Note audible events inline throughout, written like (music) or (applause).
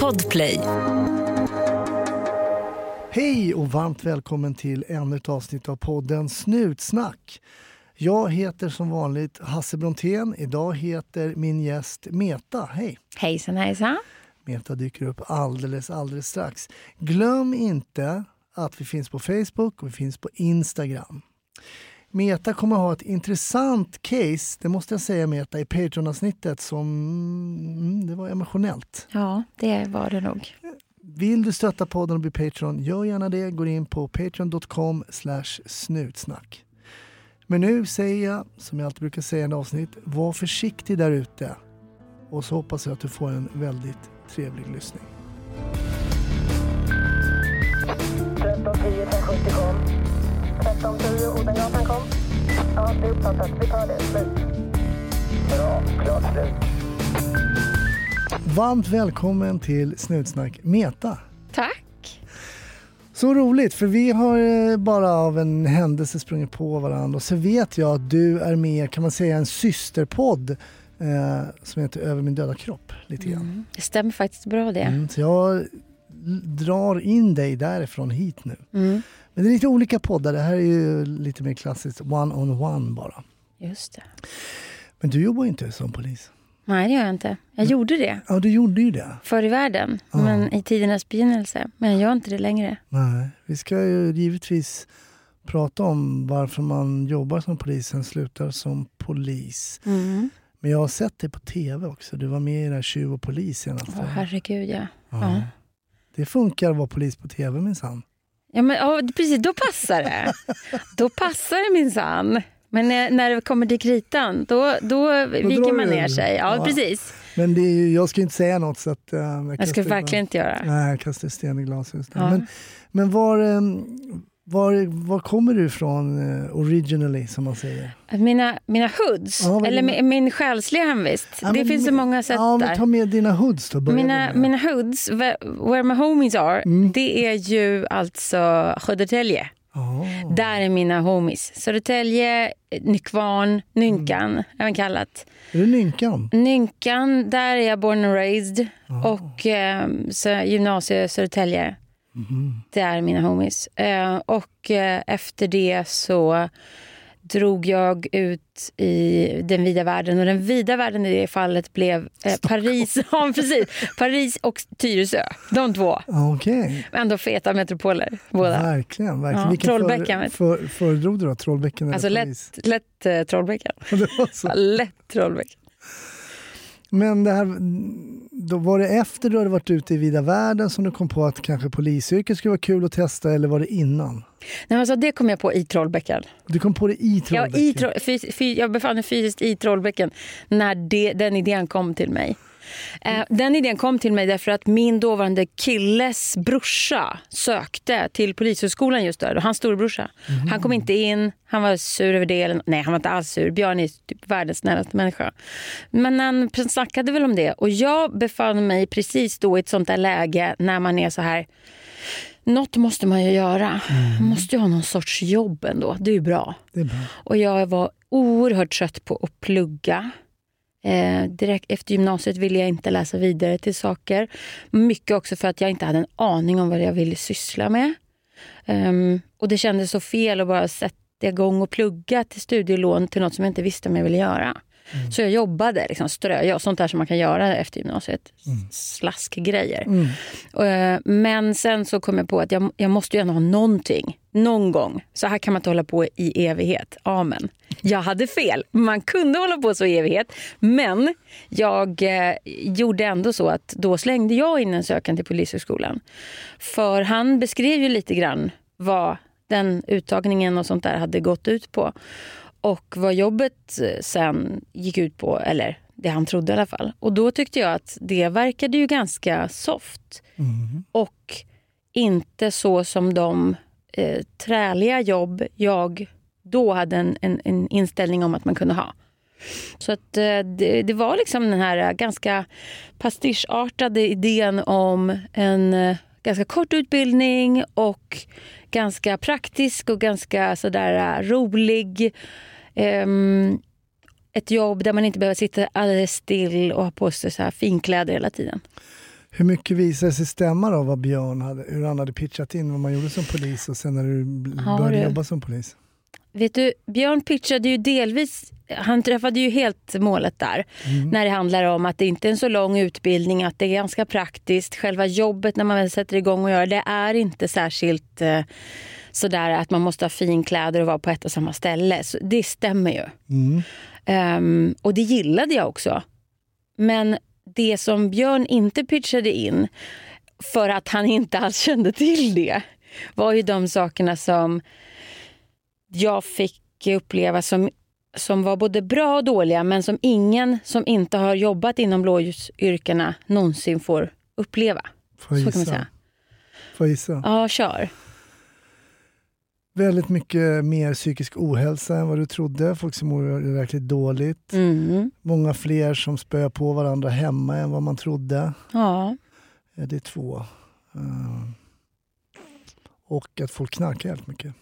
Podplay. Hej och varmt välkommen till ännu ett avsnitt av podden Snutsnack. Jag heter som vanligt Hasse Brontén. Idag heter min gäst Meta. Hej! Hejsan hejsan. Meta dyker upp alldeles, alldeles strax. Glöm inte att vi finns på Facebook och vi finns på Instagram. Meta kommer ha ett intressant case, det måste jag säga Meta, i Patreon-avsnittet som mm, det var emotionellt. Ja, det var det nog. Vill du stötta podden och bli Patreon, gör gärna det. Gå in på patreon.com snutsnack. Men nu säger jag, som jag alltid brukar säga i en avsnitt, var försiktig där ute. Och så hoppas jag att du får en väldigt trevlig lyssning. 1310 1070 kom. 1310 Odengatan kom. Ja, det är uppfattat. Vi tar det. Slut. Bra. Klart slut. Varmt välkommen till Snutsnack Meta. Tack. Så roligt, för vi har eh, bara av en händelse sprungit på varandra och så vet jag att du är med, kan man säga, en systerpodd eh, som heter Över min döda kropp. lite grann. Mm. Det stämmer faktiskt bra det. Mm, så jag drar in dig därifrån hit nu. Mm. Men det är lite olika poddar, det här är ju lite mer klassiskt one-on-one bara. Just det. Men du jobbar ju inte som polis. Nej, det gör jag inte. Jag gjorde det Ja, du gjorde ju det. förr i världen, Ja. men i tidernas begynnelse. Men jag gör inte det längre. Nej, vi ska ju givetvis prata om varför man jobbar som polis, sen slutar som polis. Mm. Men jag har sett dig på tv också. Du var med i den här Tjuv och polis senast. Åh, herregud, ja. ja. ja. Det funkar att vara polis på tv minsann. Ja, men, ja, precis. Då passar det. då passar det minsann. Men när, när det kommer till kritan, då, då viker drar man ner sig. Ja, Ja. precis. Men ju, jag ska inte säga något så att... eh, jag Jag ska verkligen inte göra. Nej, jag kastar sten i glashus. Ja. Men, men var, eh, var, var kommer du ifrån eh, originally, som man säger? Mina, mina hoods, Ja, eller dina- min, själsliga hemvist. Ja, det men- finns så många sätt ja, där. Ta med dina hoods då. Mina, mina hoods, where, my homies are, Mm. det är ju alltså Södertälje. Ja. Där är mina homies. Södertälje, Nykvarn, Nynkan, Mm. även kallat. Är det Nynkan? Nynkan, där är jag born and raised. Ja. Och eh, så, gymnasie Södertälje, Mhm. det är mina homies. Eh, och eh, efter det så drog jag ut i den vida världen. Och den vida världen i det fallet blev eh, Paris, (laughs) ja, precis. Paris och Tyresö. De två. Okej, Ändå feta metropoler båda. verkligen. verkligen. Ja, Vilken Trollbäcken, För, för, föredrog du då? Trollbäcken eller Alltså Paris? lätt, lätt eh, Trollbäcken. (laughs) Ja, lätt Trollbäcken. Men det här, då var det efter du hade varit ute i vida världen som du kom på att kanske polisyrket skulle vara kul att testa eller var det innan? Nej, alltså, det kom jag på i Trollbäcken. Du kom på det i Ja, Trollbäcken? i Troll, fys, fy, jag befann mig fysiskt i Trollbäcken när det, den idén kom till mig. Eh, den idén kom till mig därför att min dåvarande killes brorsa sökte till Polishögskolan just då. Hans storebrorsa. Han kom inte in, han var sur över det. Nej, han var inte alls sur. Björn är typ världens snällaste människa. Men han snackade väl om det. Och jag befann mig precis då i ett sånt där läge när man är så här något måste man ju göra. Man måste ju ha någon sorts jobb ändå. Det är ju bra. Det är bra. Och jag var oerhört trött på att plugga. Eh, direkt efter gymnasiet ville jag inte läsa vidare till saker. Mycket också för att jag inte hade en aning om vad jag ville syssla med. Um, och det kändes så fel att bara sätta igång och plugga till studielån till något som jag inte visste om jag ville göra. Så jag jobbade, liksom, ströja och sånt där som man kan göra efter gymnasiet. Slaskgrejer. Mm. Eh, Men sen så kom jag på att jag, jag måste ju ändå ha någonting. Någon gång. Så här kan man inte hålla på i evighet. Amen. Jag hade fel. Man kunde hålla på så i evighet. Men jag eh, gjorde ändå så att då slängde jag in en sökan till Polishögskolan. För han beskrev ju lite grann vad den uttagningen och sånt där hade gått ut på. Och vad jobbet eh, sen gick ut på, eller det han trodde i alla fall. Och då tyckte jag att det verkade ju ganska soft. Mm. Och inte så som de eh, träliga jobb jag då hade en, en, en inställning om att man kunde ha. Så att eh, det, det var liksom den här ganska pastischartade idén om en eh, ganska kort utbildning och ganska praktisk och ganska sådär eh, rolig. Ehm, ett jobb där man inte behöver sitta alldeles still och ha på sig så här finkläder hela tiden. Hur mycket visade sig stämma då vad Björn hade, hur han hade pitchat in vad man gjorde som polis och sen när du började det- jobba som polis? Vet du, Björn pitchade ju delvis, han träffade ju helt målet där. När det handlar om att det inte är en så lång utbildning, att det är ganska praktiskt. Själva jobbet när man väl sätter igång och gör det är inte särskilt eh, sådär att man måste ha finkläder och vara på ett och samma ställe. Så det stämmer ju. Mm. Ehm, och det gillade jag också. Men det som Björn inte pitchade in, för att han inte alls kände till det, var ju de sakerna som jag fick uppleva som, som var både bra och dåliga, men som ingen som inte har jobbat inom blåljusyrkena någonsin får uppleva. Får jag gissa? Får jag gissa? Ja, kör. Väldigt mycket mer psykisk ohälsa än vad du trodde. Folk som mår verkligt dåligt. Mm. Många fler som spöar på varandra hemma än vad man trodde. Ja. Eh, Det är två. Eh, Och att folk knarkar helt mycket.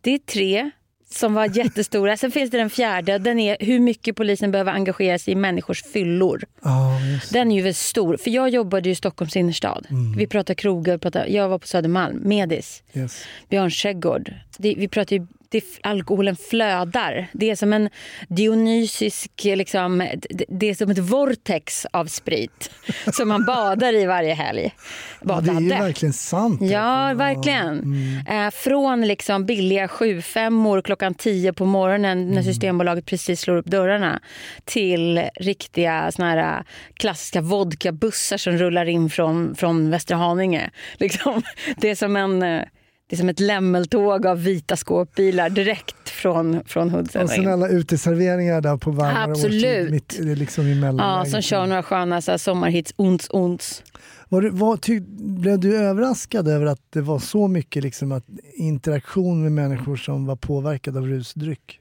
Det är tre som var jättestora. Sen finns det den fjärde. Den är hur mycket polisen behöver engagera sig i människors fyllor. Det. Den är ju väldigt stor. För jag jobbade i Stockholms innerstad. Vi pratar krogar, vi pratar, jag var på Södermalm, Medis, Yes. Björns trädgård. Det, vi pratar ju, det, alkoholen flödar. Det är som en dionysisk, liksom, det, är som ett vortex av sprit som man badar i varje helg. Ja, det är Badade. verkligen sant. Ja, verkligen. Eh, från liksom billiga 7-5 klockan 10 på morgonen när Systembolaget precis slår upp dörrarna till riktiga såna här klassiska vodkabussar som rullar in från, från Västra Haninge. (laughs) Liksom, det, är som en, eh, det är som ett lämmeltåg av vita skåpbilar direkt från, från Hoodsen. Och sen alla uteserveringar där på varmare Absolut. mitt, liksom emellan. Ja, som kör några sköna så här, sommarhits, ons, ons. Var du, var, ty, blev du överraskad över att det var så mycket liksom, att interaktion med människor som var påverkade av rusdryck?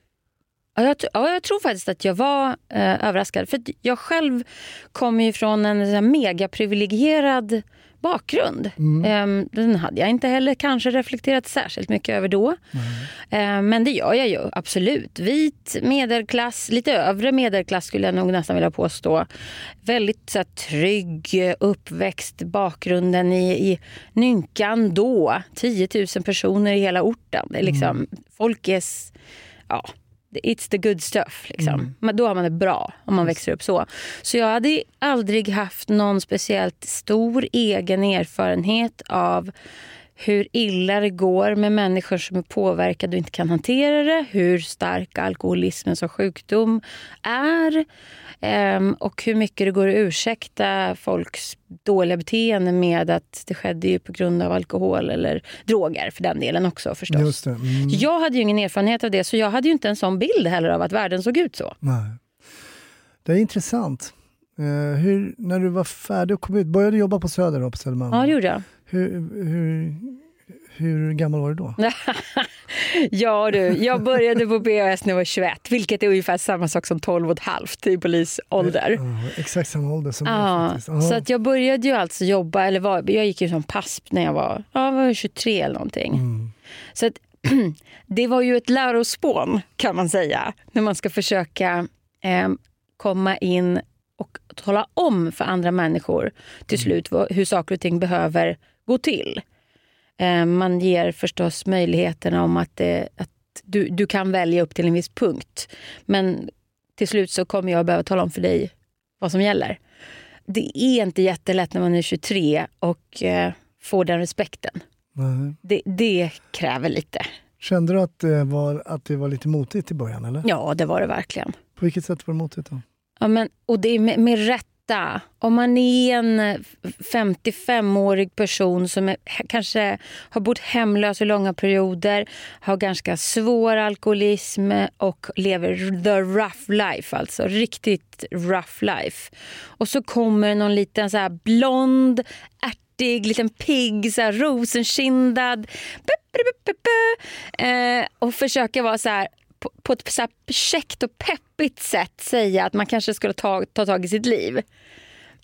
Ja, jag, ja, jag tror faktiskt att jag var eh, överraskad. För jag själv kommer ju från en megaprivilegierad bakgrund. Ehm, den hade jag inte heller kanske reflekterat särskilt mycket över då. Ehm, men det gör jag ju, absolut. Vit medelklass, lite övre medelklass skulle jag nog nästan vilja påstå. Väldigt så här, trygg uppväxt, bakgrunden i, i Nynkan då. 10 000 personer i hela orten. Det är liksom, Folk är... Ja, It's the good stuff. Liksom. Men då har man det bra om man växer upp så. Så jag hade aldrig haft någon speciellt stor egen erfarenhet av hur illa det går med människor som är påverkade och inte kan hantera det. Hur stark alkoholismen som sjukdom är. Ehm, och hur mycket det går att ursäkta folks dåliga beteende med att det skedde ju på grund av alkohol eller droger för den delen också förstås. Mm. Jag hade ju ingen erfarenhet av det så jag hade ju inte en sån bild heller av att världen såg ut så. Nej. Det är intressant. Eh, hur, när du var färdig och kom ut, började du jobba på Söder då, på Södermalm? Ja, det gjorde jag. Hur, hur, hur gammal var du då? (laughs) Ja du, jag började på BAS när jag var 21, vilket är ungefär samma sak som 12 och ett halvt i polisålder. Ja, exakt samma ålder som jag Ja, faktiskt. Ja. så att jag började ju alltså jobba, eller var, jag gick ju som PASP när jag var, ja, jag var 23 eller någonting. Mm. Så att, (clears throat) det var ju ett lärospån kan man säga, när man ska försöka eh, komma in och tala om för andra människor till slut vad, hur saker och ting behöver gå till. Eh, man ger förstås möjligheterna om att, det, att du, du kan välja upp till en viss punkt. Men till slut så kommer jag behöva tala om för dig vad som gäller. Det är inte jättelätt när man är 23 och eh, får den respekten. Det, det kräver lite. Kände du att det, var, att det var lite motigt i början? Eller? Ja, det var det verkligen. På vilket sätt var det motigt? Då? Ja, men, och det är med, med veta Om man är en 55-årig person som är, kanske har bott hemlös i långa perioder, har ganska svår alkoholism och lever the rough life, alltså riktigt rough life. Och så kommer någon liten så här blond, ärtig, liten pigg, så här rosenkindad eh, och försöker vara så här på, på ett så här käckt och peppigt sätt säga att man kanske skulle ta, ta tag i sitt liv.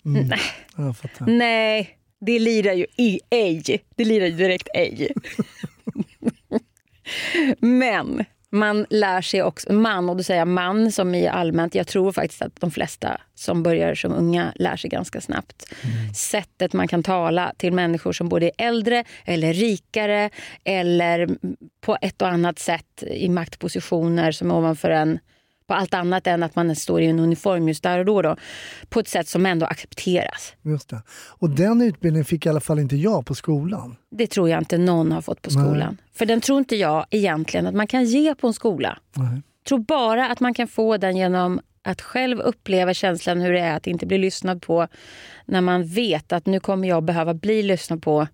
Nej, Jag fattar. nej, det lirar ju i ej. Det lirar ju direkt ej. (laughs) Men Man lär sig också, man, och då säger jag man som i allmänt. Jag tror faktiskt att de flesta som börjar som unga lär sig ganska snabbt. Sättet man kan tala till människor som både är äldre eller rikare eller på ett och annat sätt i maktpositioner som är ovanför en på allt annat än att man står i en uniform just där och då, då på ett sätt som ändå accepteras. Just det. Och den utbildningen fick i alla fall inte jag på skolan. Det tror jag inte någon har fått på skolan. För den tror inte jag egentligen att man kan ge på en skola. Nej. Jag tror bara att man kan få den genom att själv uppleva känslan hur det är att inte bli lyssnad på när man vet att nu kommer jag behöva bli lyssnad på.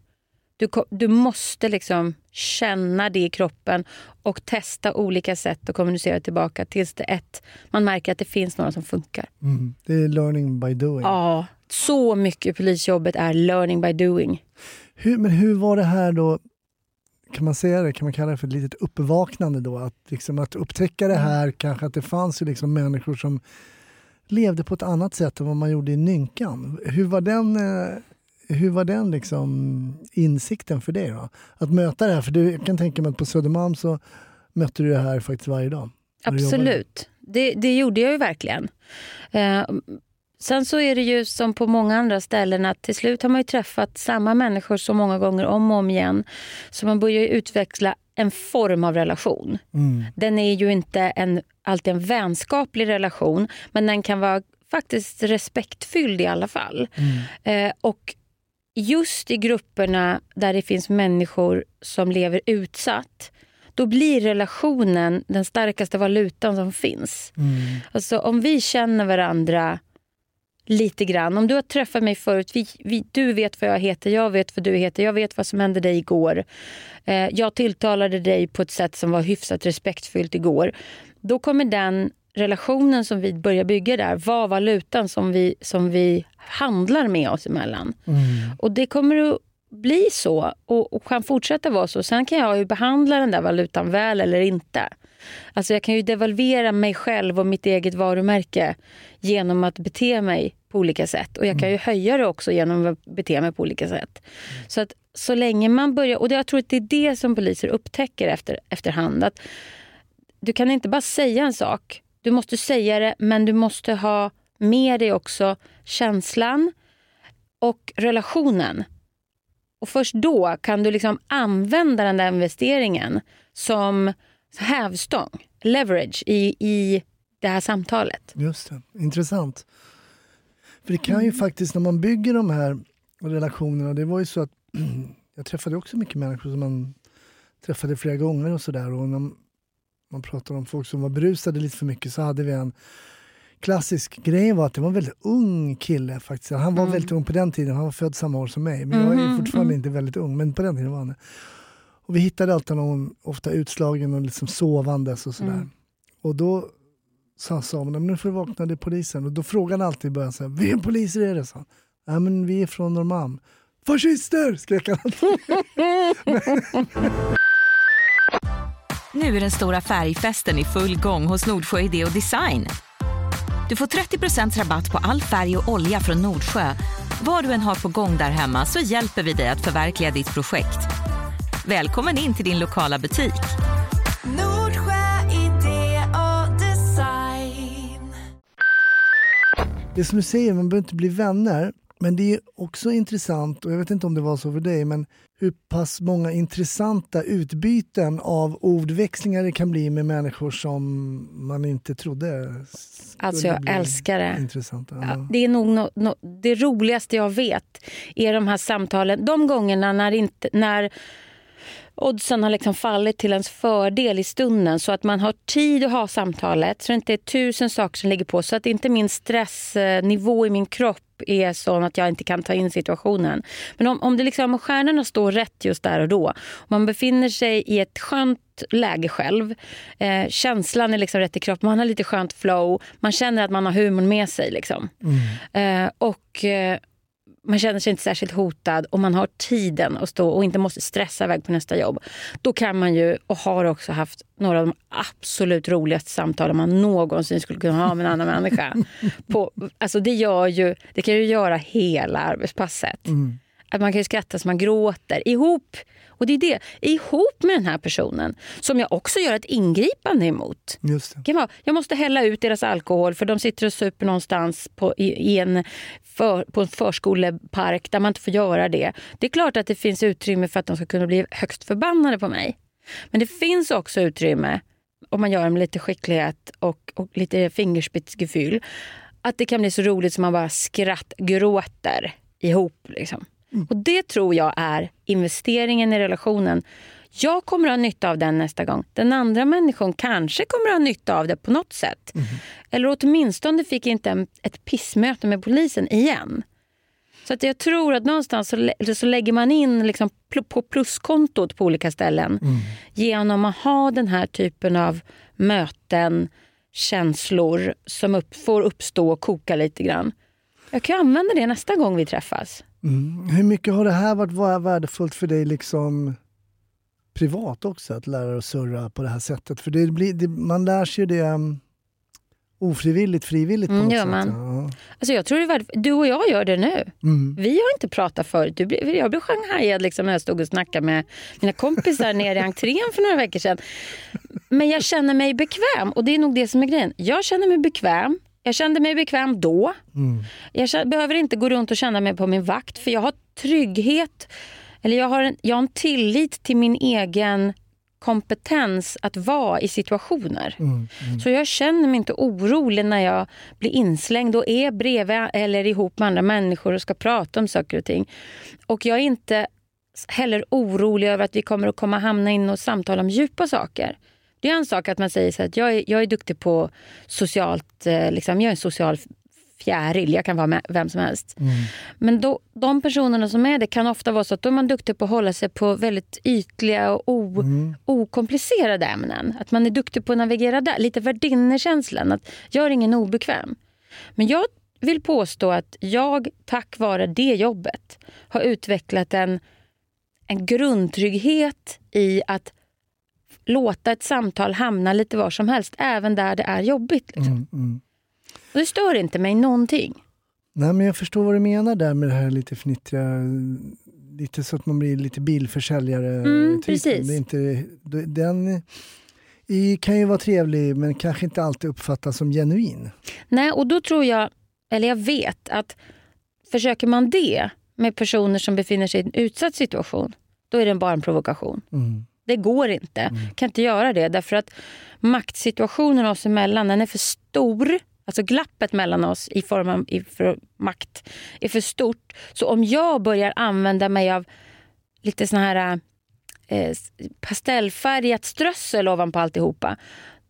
Du, du måste liksom känna det i kroppen och testa olika sätt att kommunicera tillbaka tills det ett, man märker att det finns några som funkar. Mm. Det är learning by doing. Ja, så mycket polisjobbet är learning by doing. Hur, men hur var det här då? Kan man säga det? Kan man kalla det för ett litet uppvaknande då? Att, liksom, att upptäcka det här, kanske att det fanns ju liksom människor som levde på ett annat sätt än vad man gjorde i Nynkan. Hur var den, eh, hur var den liksom insikten för dig då? Att möta det här, för du, jag kan tänka mig att på Södermalm så mötte du det här faktiskt varje dag. Absolut. Det, det gjorde jag ju verkligen. Eh, sen så är det ju som på många andra ställen att till slut har man ju träffat samma människor så många gånger om och om igen. Så man börjar ju utveckla en form av relation. Mm. Den är ju inte en, alltid en vänskaplig relation men den kan vara faktiskt respektfylld i alla fall. Eh, och just i grupperna där det finns människor som lever utsatt då blir relationen den starkaste valutan som finns. Mm. Alltså om vi känner varandra lite grann. Om du har träffat mig förut, vi, vi, du vet vad jag heter, jag vet vad du heter, jag vet vad som hände dig igår. Eh, jag tilltalade dig på ett sätt som var hyfsat respektfullt igår. Då kommer den relationen som vi börjar bygga där vara valutan som vi, som vi handlar med oss emellan. Mm. Och det kommer att bli så och, och kan fortsätta vara så. Sen kan jag ju behandla den där valutan väl eller inte. Alltså jag kan ju devalvera mig själv och mitt eget varumärke genom att bete mig på olika sätt. Och jag kan ju höja det också genom att bete mig på olika sätt. Så att så länge man börjar, och jag tror att det är det som poliser upptäcker efter, efterhand. Att du kan inte bara säga en sak. Du måste säga det, men du måste ha med dig också känslan och relationen. Och först då kan du liksom använda den där investeringen som hävstång, leverage, i, i det här samtalet. Just det, intressant. För det kan ju faktiskt, när man bygger de här relationerna, det var ju så att (clears throat) jag träffade också mycket människor som man träffade flera gånger och sådär. Man pratar om folk som var berusade lite för mycket så hade vi en klassisk grej var att det var en väldigt ung kille faktiskt. Han var väldigt ung på den tiden, han var född samma år som mig. Men jag är fortfarande inte väldigt ung, men på den tiden var han det. Och vi hittade alltid någon, ofta utslagen och liksom sovandes och sådär. Och då sa Samuel, "Men nu får du vakna, det är polisen. Och då frågade han alltid i början, så här, vilken poliser är det? han. Ja men vi är från Norrmalm. Fascister! skrek han alltid. (laughs) Nu är den stora färgfesten i full gång hos Nordsjö Idé och Design. Du får 30% rabatt på all färg och olja från Nordsjö. Vad du än har på gång där hemma så hjälper vi dig att förverkliga ditt projekt. Välkommen in till din lokala butik. Nordsjö idé och design. Det är som du säger, man behöver inte bli vänner. Men det är också intressant, och jag vet inte om det var så för dig, men hur pass många intressanta utbyten av ordväxlingar det kan bli med människor som man inte trodde skulle Alltså jag älskar det. intressanta. Ja. det är nog no, no, det roligaste jag vet. är de här samtalen. De gångerna när, inte, när oddsen har liksom fallit till ens fördel i stunden så att man har tid att ha samtalet så det inte är tusen saker som ligger på. Så att inte min stressnivå i min kropp är sån att jag inte kan ta in situationen. Men om, om, det liksom, om stjärnorna står rätt just där och då, man befinner sig i ett skönt läge själv, eh, känslan är liksom rätt i kroppen, man har lite skönt flow, man känner att man har humorn med sig. Liksom. Eh, och eh, man känner sig inte särskilt hotad och man har tiden att stå och inte måste stressa iväg på nästa jobb. Då kan man ju, och har också haft, några av de absolut roligaste samtalen man någonsin skulle kunna ha med en annan människa. (laughs) På, alltså det, gör ju, det kan ju göra hela arbetspasset. Att man kan skratta så man gråter ihop. Och det är det, ihop med den här personen som jag också gör ett ingripande emot. Just det. Det kan vara, jag måste hälla ut deras alkohol för de sitter och super någonstans på, i, i en, för, på en förskolepark där man inte får göra det. Det är klart att det finns utrymme för att de ska kunna bli högst förbannade på mig. Men det finns också utrymme, om man gör det med lite skicklighet och, och lite fingerspetsgefühl, att det kan bli så roligt som man bara skrattgråter ihop. Liksom. Och det tror jag är investeringen i relationen. Jag kommer att ha nytta av den nästa gång. Den andra människan kanske kommer att ha nytta av det på något sätt. Eller åtminstone fick inte en, ett pissmöte med polisen igen. Så att jag tror att någonstans så, lä- så lägger man in liksom på pluskontot på olika ställen genom att ha den här typen av möten, känslor som upp, får uppstå och koka lite grann. Jag kan använda det nästa gång vi träffas. Mm. Hur mycket har det här varit va- värdefullt för dig liksom privat också, att lära dig att surra på det här sättet? För det blir, det, man lär sig ju det um, ofrivilligt, frivilligt på Mm, något gör sätt. man. Ja. Alltså jag tror det är. Du och jag gör det nu. Mm. Vi har inte pratat förut. Du jag blev shanghajad liksom när jag stod och snackade med mina kompisar nere i entrén för några veckor sedan. Men jag känner mig bekväm och det är nog det som är grejen. Jag känner mig bekväm. Jag kände mig bekväm då. Mm. Jag känner, behöver inte gå runt och känna mig på min vakt för jag har trygghet. Eller jag har en, jag har en tillit till min egen kompetens att vara i situationer. Mm. Så jag känner mig inte orolig när jag blir inslängd och är bredvid eller ihop med andra människor och ska prata om saker och ting. Och jag är inte heller orolig över att vi kommer att komma hamna in och samtala om djupa saker. Det är en sak att man säger så att jag är, jag är duktig på socialt, eh, liksom, jag är en social fjäril, jag kan vara med vem som helst. Men då, de personerna som är det kan ofta vara så att då är man duktig på att hålla sig på väldigt ytliga och o, okomplicerade ämnen. Att man är duktig på att navigera där, lite värdinnekänslan, att gör ingen obekväm. Men jag vill påstå att jag tack vare det jobbet har utvecklat en, en grundtrygghet i att låta ett samtal hamna lite var som helst, även där det är jobbigt. Liksom. Mm. Mm. Och det stör inte mig någonting. Nej, men jag förstår vad du menar där med det här lite fnittriga, lite så att man blir lite bilförsäljare. Mm, precis. Det är inte, den kan ju vara trevlig men kanske inte alltid uppfattas som genuin. Nej, och då tror jag, eller jag vet att försöker man det med personer som befinner sig i en utsatt situation, då är det bara en provokation. Mm. Det går inte. kan inte göra det därför att maktsituationen oss emellan den är för stor. Alltså glappet mellan oss i form av i för makt är för stort. Så om jag börjar använda mig av lite sån här eh, pastellfärgat strössel ovanpå alltihopa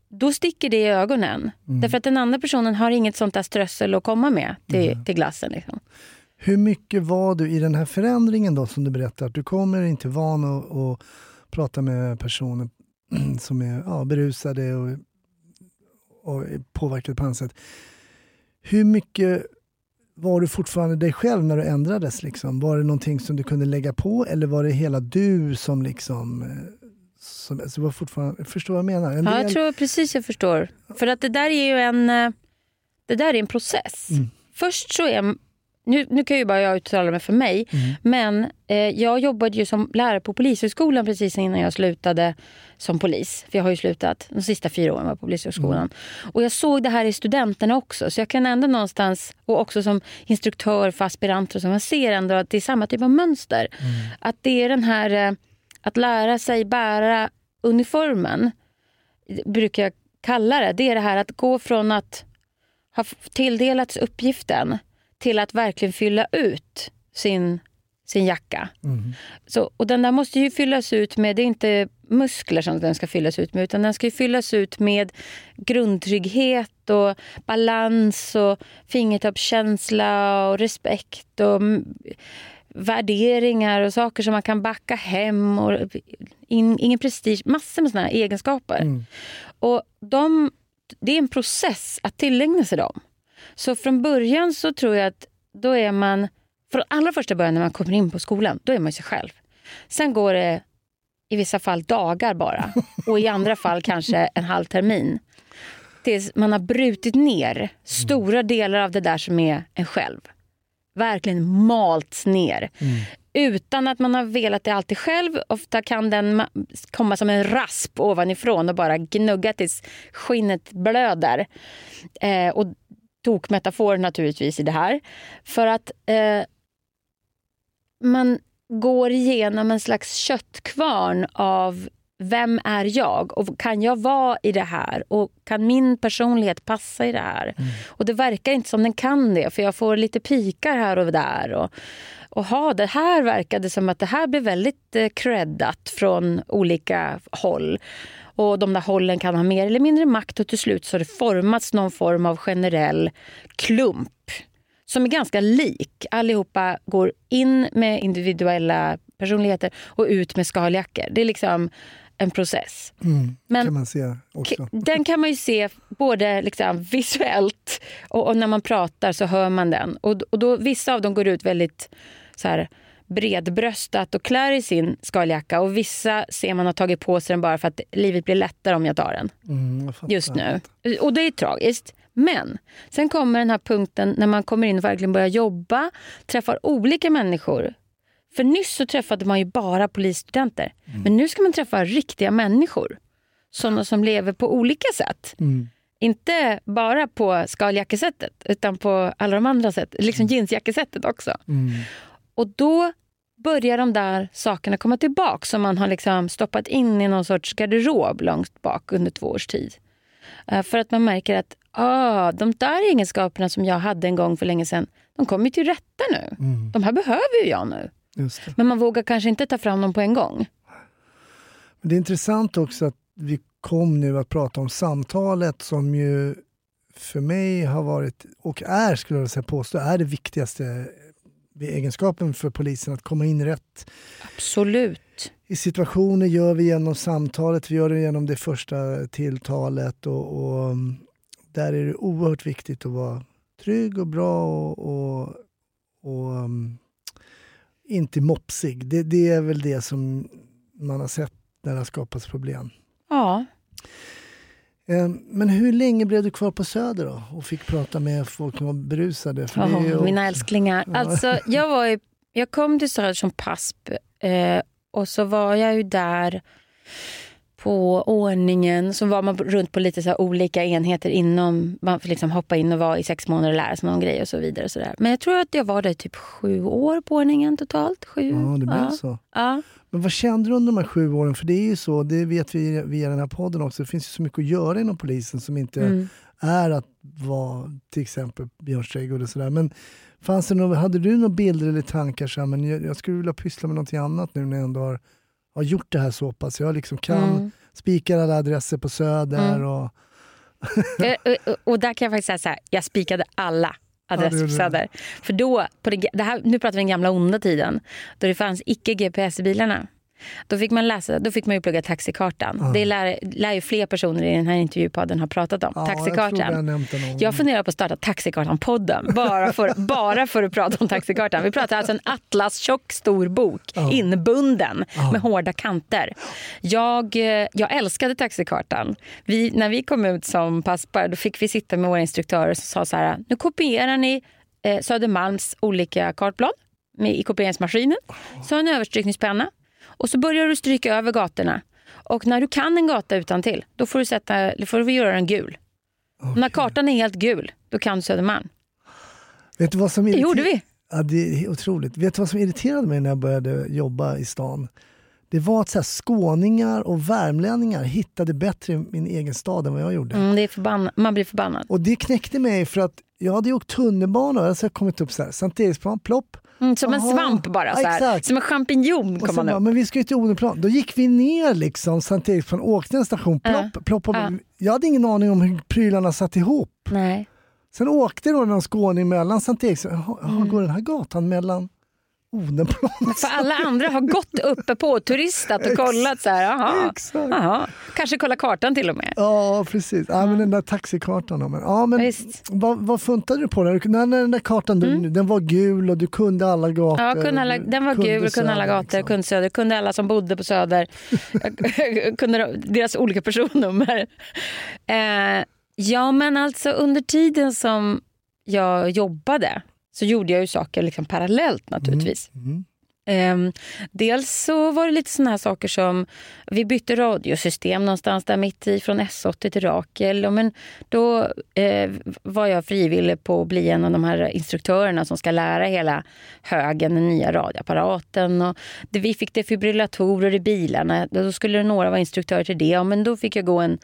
då sticker det i ögonen. Därför att den andra personen har inget sånt där strössel att komma med till, till glassen. Liksom. Hur mycket var du i den här förändringen då som du berättar? Att du kommer inte van att prata med personer (clears throat) som är ja, berusade och, och påverkade på annat sätt. Hur mycket var du fortfarande dig själv när du ändrades? Liksom? Var det någonting som du kunde lägga på eller var det hela du som liksom... eh, Som, alltså var fortfarande, förstår vad jag menar? En Ja, jag tror precis jag förstår. För att det där är ju en, eh, det där är en process. Först så är, nu, nu kan ju bara jag uttala mig för mig, men eh, jag jobbade ju som lärare på Polishögskolan precis innan jag slutade som polis. För jag har ju slutat, de sista fyra åren var på Polishögskolan. Och jag såg det här i studenterna också, så jag kan ändå någonstans, och också som instruktör för aspiranter, så, man ser ändå att det är samma typ av mönster. Att det är den här, eh, att lära sig bära uniformen, brukar jag kalla det. Det är det här att gå från att ha tilldelats uppgiften till att verkligen fylla ut sin, sin jacka. Så, och den där måste ju fyllas ut med, det är inte muskler som den ska fyllas ut med, utan den ska ju fyllas ut med grundtrygghet och balans och fingertoppskänsla och respekt och mm, värderingar och saker som man kan backa hem. Och in, ingen prestige, massor med här egenskaper. Och de, det är en process att tillägna sig dem. Så från början så tror jag att då är man, från allra första början när man kommer in på skolan, då är man sig själv. Sen går det i vissa fall dagar bara (laughs) och i andra fall kanske en halv termin. Tills man har brutit ner stora delar av det där som är en själv. Verkligen malts ner. utan att man har velat det alltid själv. Ofta kan den ma- komma som en rasp ovanifrån och bara gnugga tills skinnet blöder. Eh, och tokmetafor naturligtvis i det här. För att eh, man går igenom en slags köttkvarn av vem är jag och kan jag vara i det här och kan min personlighet passa i det här? Och det verkar inte som den kan det för jag får lite pikar här och där. Och, och ha, det här verkade som att det här blev väldigt eh, creddat från olika håll. Och de där hållen kan ha mer eller mindre makt och till slut så har det formats någon form av generell klump som är ganska lik. Allihopa går in med individuella personligheter och ut med skaljackor. Det är liksom en process. Mm, Men- kan man se också. Den kan man ju se både liksom visuellt och, och när man pratar så hör man den. Och, och då, vissa av dem går ut väldigt så här, bredbröstat och klär i sin skaljacka och vissa ser man har tagit på sig den bara för att livet blir lättare om jag tar den Mm, jag just nu. Och det är tragiskt. Men sen kommer den här punkten när man kommer in och verkligen börjar jobba, träffar olika människor. För nyss så träffade man ju bara polisstudenter. Men nu ska man träffa riktiga människor. Sådana som lever på olika sätt. Mm. Inte bara på skaljackesättet utan på alla de andra sätt. Liksom jeansjackesättet också. Mm. Och då börjar de där sakerna komma tillbaka som man har liksom stoppat in i någon sorts garderob långt bak under två års tid. Eh, För att man märker att ah, de där egenskaperna som jag hade en gång för länge sedan, de kommer till rätta nu. Mm. De här behöver ju jag nu. Men man vågar kanske inte ta fram dem på en gång. Det är intressant också att vi kom nu att prata om samtalet som ju för mig har varit, och är skulle jag säga påstå, är det viktigaste egenskapen för polisen att komma in rätt Absolut. i situationer gör vi genom samtalet, vi gör det genom det första tilltalet och, och um, där är det oerhört viktigt att vara trygg och bra och, och, och um, inte mopsig. Det, det är väl det som man har sett när det har skapats problem. Ja. Eh, Men hur länge blev du kvar på Söder då och fick prata med folk som var berusade? Är ju- mina älsklingar. Alltså, jag, var ju, jag kom till Söder som PASP eh, och så var jag ju där på ordningen. Så var man runt på lite så olika enheter inom. Man får liksom hoppa in och vara i sex månader och lära sig någon grej och så vidare. Och så där. Men jag tror att jag var där i typ sju år på ordningen totalt. Sju. Ja, det blev ja. så. Ja. Men vad kände du under de här sju åren? För det är ju så, det vet vi via den här podden också, det finns ju så mycket att göra inom polisen som inte Mm. är att vara till exempel Björns trädgård och sådär. Men fanns det någon, hade du några bilder eller tankar så här, men jag, jag skulle vilja pyssla med någonting annat nu när jag ändå har, har gjort det här så pass. Jag liksom kan Mm. spika alla adresser på Söder Mm. och (laughs) Eh, eh, och där kan jag faktiskt säga så här, jag spikade alla adresser på Söder. För då, på det, det här, nu pratar vi den gamla onda tiden, då det fanns icke GPS i bilarna. Då fick man läsa, då fick man ju plugga taxikartan. Ja. Det lär, lär ju fler personer i den här intervjupodden ha pratat om. ja, jag tror taxikartan. det någon gång. Jag funderar på att starta Taxikartan-podden bara för, (laughs) bara för att prata om Taxikartan. Vi pratar alltså en atlas-tjock stor bok, Ja. inbunden Ja. med hårda kanter. Jag, eh, jag älskade Taxikartan. Vi, när vi kom ut som paspar då fick vi sitta med våra instruktörer som sa så här, nu kopierar ni eh, Södermalms olika kartblad med, i kopieringsmaskinen. Så en överstrykningspenna och så börjar du stryka över gatorna. Och när du kan en gata utan till, då får du, sätta, då får du göra den gul. När kartan är helt gul, då kan du Södermalm. Vet du vad som Det gjorde vi. Ja, det är otroligt. Vet du vad som irriterade mig när jag började jobba i stan? Det var att så här, skåningar och värmlänningar hittade bättre i min egen stad än vad jag gjorde. Mm, det är förbanna, man blir förbannad. Och det knäckte mig för att jag hade åkt tunnelbana och jag hade kommit upp så här, Sankt Eriksplan, plopp. Mm, som en Aha. svamp bara. Så Ja, här. exakt. Som en champinjon Och kom man bara, upp. men vi ska ju till Odenplan. Då gick vi ner liksom Sankt Eriksplan, åkte en station, plopp, Ja. plopp. Ja. Jag hade ingen aning om hur prylarna satt ihop. Nej. Sen åkte då någon skåning mellan Sankt Eriksplan, Mm. går den här gatan mellan Odenplan? För alla andra har gått uppe på, turistat och kollat. så här, Jaha, Exakt. jaha. Kanske kolla kartan till och med. Ja, precis. Ja, men den där taxikartan. Men, ja, men Visst. vad, vad funtade du på? När när den där kartan den, den var gul och du kunde alla gator. Mm. Ja, kunde alla, den var kunde gul, kunde alla gator, liksom. kunde Söder, kunde alla som bodde på Söder. (laughs) kunde deras olika personnummer. Eh, ja, men alltså under tiden som jag jobbade så gjorde jag ju saker liksom parallellt naturligtvis. Mm. Ehm, dels så var det lite såna här saker som, vi bytte radiosystem någonstans där mitt i från S80 till Rakel. Och men då eh, var jag frivillig på att bli en av de här instruktörerna som ska lära hela högen den nya radioapparaten. Och det, vi fick defibrillatorer i bilarna, då skulle några vara instruktörer till det. Ja, men då fick jag gå en,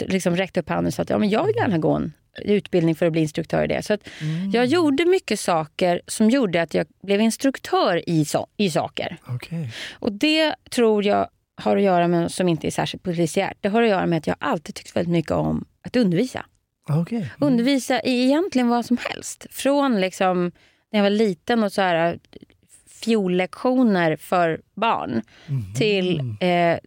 liksom räckte upp handen och sa att ja, men jag vill gärna gå en utbildning för att bli instruktör i det. Så att jag gjorde mycket saker som gjorde att jag blev instruktör i, so- i saker. Okej. Och det tror jag har att göra med, som inte är särskilt polisiärt, det har att göra med att jag alltid tyckt väldigt mycket om att undervisa. Okej. Undervisa i egentligen vad som helst. Från liksom när jag var liten och så här fiollektioner för barn till eh,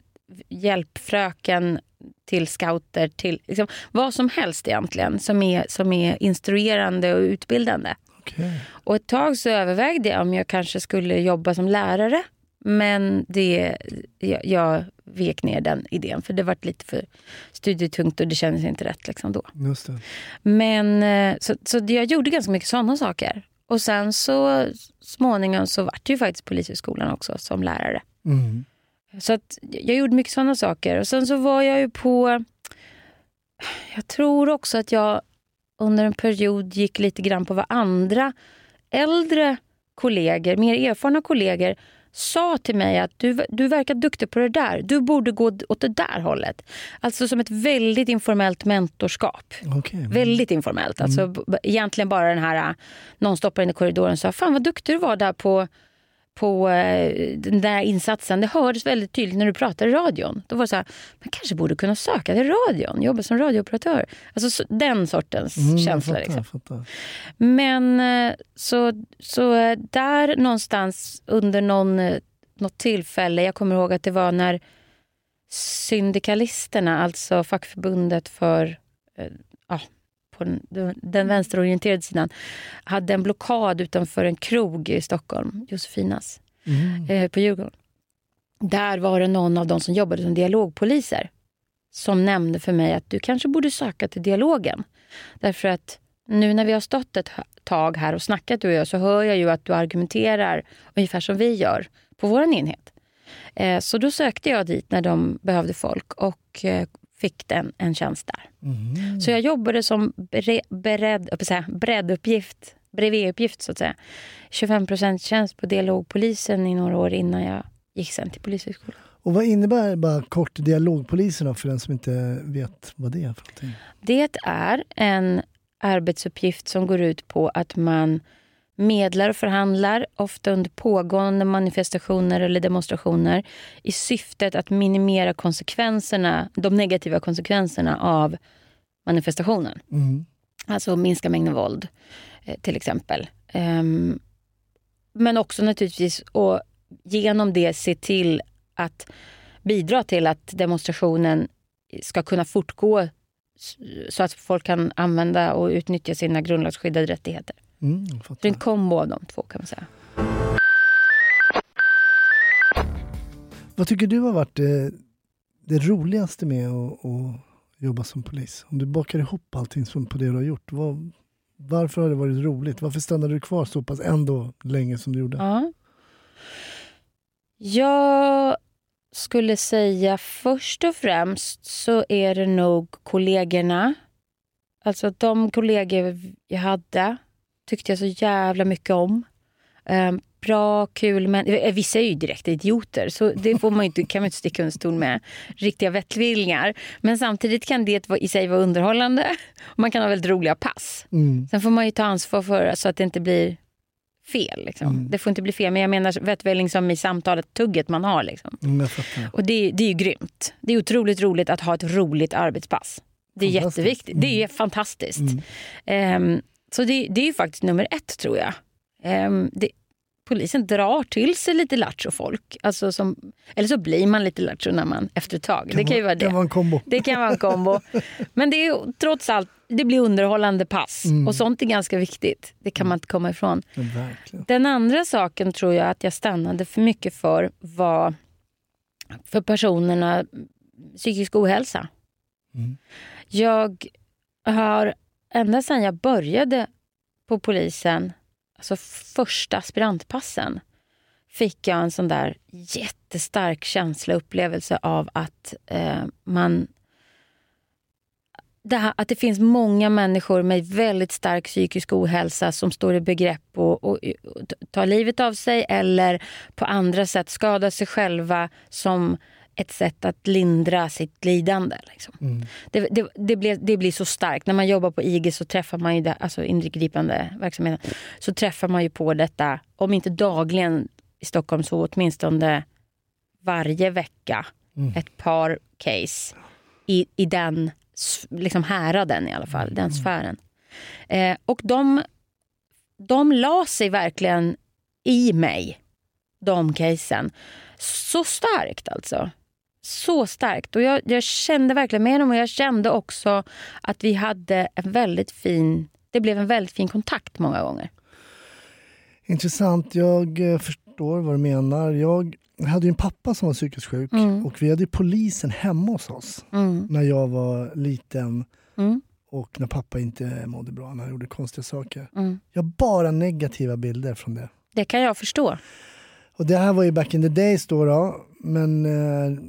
hjälpfröken till scouter, till liksom, vad som helst egentligen som är, som är instruerande och utbildande. Okej. Och ett tag så övervägde jag om jag kanske skulle jobba som lärare. Men det, jag, jag vek ner den idén för det var lite för studietungt och det kändes inte rätt liksom då. Men eh, så, så jag gjorde ganska mycket sådana saker. Och sen så småningom så vart det ju faktiskt Polishögskolan också som lärare. Mm. Så att jag gjorde mycket sådana saker. Och sen så var jag ju på... Jag tror också att jag under en period gick lite grann på vad andra äldre kollegor, mer erfarna kollegor sa till mig att du, du verkar duktig på det där. Du borde gå åt det där hållet. Alltså som ett väldigt informellt mentorskap. Okej. Väldigt informellt. Alltså, b- egentligen bara den här, någon stoppar in i korridoren och sa, fan vad duktig du var där på, på eh, den där insatsen. Det hördes väldigt tydligt när du pratade i radion. Då var det så här, man kanske borde kunna söka till radion, jobba som radiooperatör. Alltså så, den sortens Mm, känsla. fattar, Liksom. fattar. Men eh, så, så eh, där någonstans under någon, något tillfälle, jag kommer ihåg att det var när syndikalisterna, alltså fackförbundet för på den, den vänsterorienterade sidan, hade en blockad utanför en krog i Stockholm, Josefinas, Mm. eh, på Djurgården. Där var det någon av de som jobbade som dialogpoliser som nämnde för mig att du kanske borde söka till dialogen. Därför att nu när vi har stått ett tag här och snackat du och jag så hör jag ju att du argumenterar ungefär som vi gör på vår enhet. Eh, så då sökte jag dit när de behövde folk och eh, fick den, en tjänst där. Mm. Så jag jobbade som bre, beredd, säga, bredduppgift, breviduppgift så att säga. 25% tjänst på dialogpolisen i några år innan jag gick sen till Polishögskolan. Och vad innebär bara kort dialogpoliserna för den som inte vet vad det är för någonting? Det är en arbetsuppgift som går ut på att man medlar och förhandlar, ofta under pågående manifestationer eller demonstrationer i syftet att minimera konsekvenserna, de negativa konsekvenserna av manifestationen. Mm. Alltså minska mängden våld, eh, till exempel. Ehm, men också naturligtvis och genom det se till att bidra till att demonstrationen ska kunna fortgå så att folk kan använda och utnyttja sina grundlagsskyddade rättigheter. Mm, en kombo av de två kan man säga. Vad tycker du har varit det, det roligaste med att, att jobba som polis? Om du bakar ihop allting som på det du har gjort. Vad, varför har det varit roligt? Varför stannade du kvar så pass ändå länge som du gjorde? Ja. Jag skulle säga först och främst så är det nog kollegorna. Alltså de kollegor jag hade tyckte jag så jävla mycket om. Ehm, bra, kul, men eh, vissa är ju direkt idioter så det får man inte, kan man inte sticka under stol med. Riktiga vettvillingar. Men samtidigt kan det i sig vara underhållande. Man kan ha väldigt roliga pass. Mm. Sen får man ju ta ansvar för så att det inte blir fel. Liksom. Mm. Det får inte bli fel. Men jag menar vettvälling som i samtalet, tugget man har. Liksom. Mm. Och det, det är ju grymt. Det är otroligt roligt att ha ett roligt arbetspass. Det är jätteviktigt. Det är fantastiskt. Mm. Så det, det är ju faktiskt nummer ett tror jag. Ehm, det, polisen drar till sig lite lattjo folk. Alltså som, eller så blir man lite lattjo när man efter ett tag. det kan ju vara det. kan vara en kombo. Det kan vara en kombo. (laughs) Men det är trots allt, det blir underhållande pass. Mm. Och sånt är ganska viktigt. Det kan man inte komma ifrån. Verkligen. Den andra saken tror jag att jag stannade för mycket för var för personerna psykisk ohälsa. Mm. Jag har ända sedan jag började på polisen, alltså första aspirantpassen, fick jag en sån där jättestark känsla, upplevelse av att eh, man det här, att det finns många människor med väldigt stark psykisk ohälsa som står i begrepp att och, ta livet av sig eller på andra sätt skada sig själva som ett sätt att lindra sitt lidande. Liksom. Mm. Det, det, det, blir, det blir så starkt. När man jobbar på IG, så träffar man ju det, alltså ingripande verksamheten, så träffar man ju på detta, om inte dagligen i Stockholm så åtminstone varje vecka. Mm. Ett par case i, i den liksom häraden i alla fall, den sfären. Eh, och de, de la sig verkligen i mig, de casen. Så starkt alltså. Så starkt. Och jag, jag kände verkligen med dem och jag kände också att vi hade en väldigt fin, det blev en väldigt fin kontakt många gånger. Intressant. Jag eh, förstår vad du menar. Jag hade ju en pappa som var psykiskt sjuk Mm. och vi hade polisen hemma hos oss Mm. när jag var liten Mm. och när pappa inte mådde bra, när han gjorde konstiga saker. Mm. Jag har bara negativa bilder från det. Det kan jag förstå. Och det här var ju back in the days då, då men eh,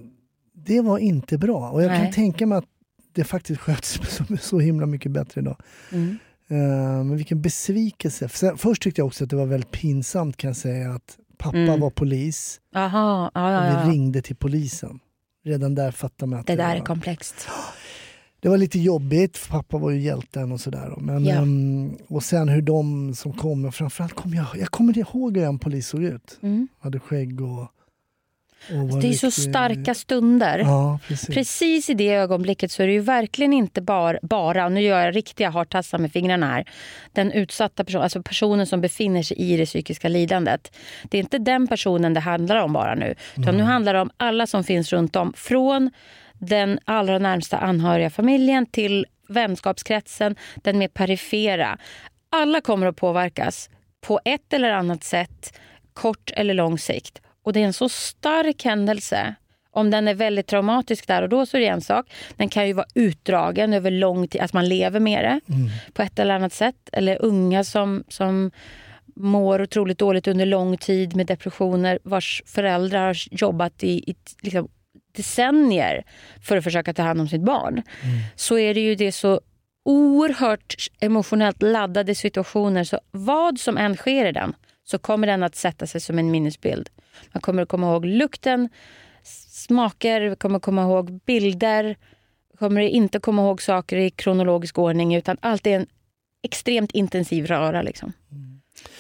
det var inte bra. Och jag Nej. kan tänka mig att det faktiskt sköts (laughs) så, så himla mycket bättre idag. Mm. Eh, men vilken besvikelse. Sen, först tyckte jag också att det var väldigt pinsamt kan jag säga att pappa Mm. var polis Aha, ja, och ja, vi ja. ringde till polisen. Redan där fattade man att Det där var, är komplext. (gasps) det var lite jobbigt, för pappa var ju hjälten och sådär. Men, Ja. ehm, och sen hur de som kom, och framförallt kom jag, jag kommer ihåg hur en polis såg ut. Mm. Hade skägg och... var Det är så starka stunder. Ja, precis. Precis i det ögonblicket så är det ju verkligen inte bara, bara och nu gör jag riktiga hartassar med fingrarna här, den utsatta personen, alltså personen som befinner sig i det psykiska lidandet. Det är inte den personen det handlar om bara nu, utan nu handlar det om alla som finns runt om. Från den allra närmsta anhöriga familjen till vänskapskretsen, den mer perifera. Alla kommer att påverkas på ett eller annat sätt, kort eller lång sikt. Och det är en så stark händelse. Om den är väldigt traumatisk där och då så är det en sak. Den kan ju vara utdragen över lång tid, att man lever med det på ett eller annat sätt. Eller unga som, som mår otroligt dåligt under lång tid med depressioner vars föräldrar har jobbat i, i liksom, decennier för att försöka ta hand om sitt barn. Så är det ju det så oerhört emotionellt laddade situationer. Så vad som än sker i den så kommer den att sätta sig som en minnesbild. Man kommer att komma ihåg lukten, smaker, kommer att komma ihåg bilder. Kommer inte komma ihåg saker i kronologisk ordning utan allt är en extremt intensiv röra. Liksom.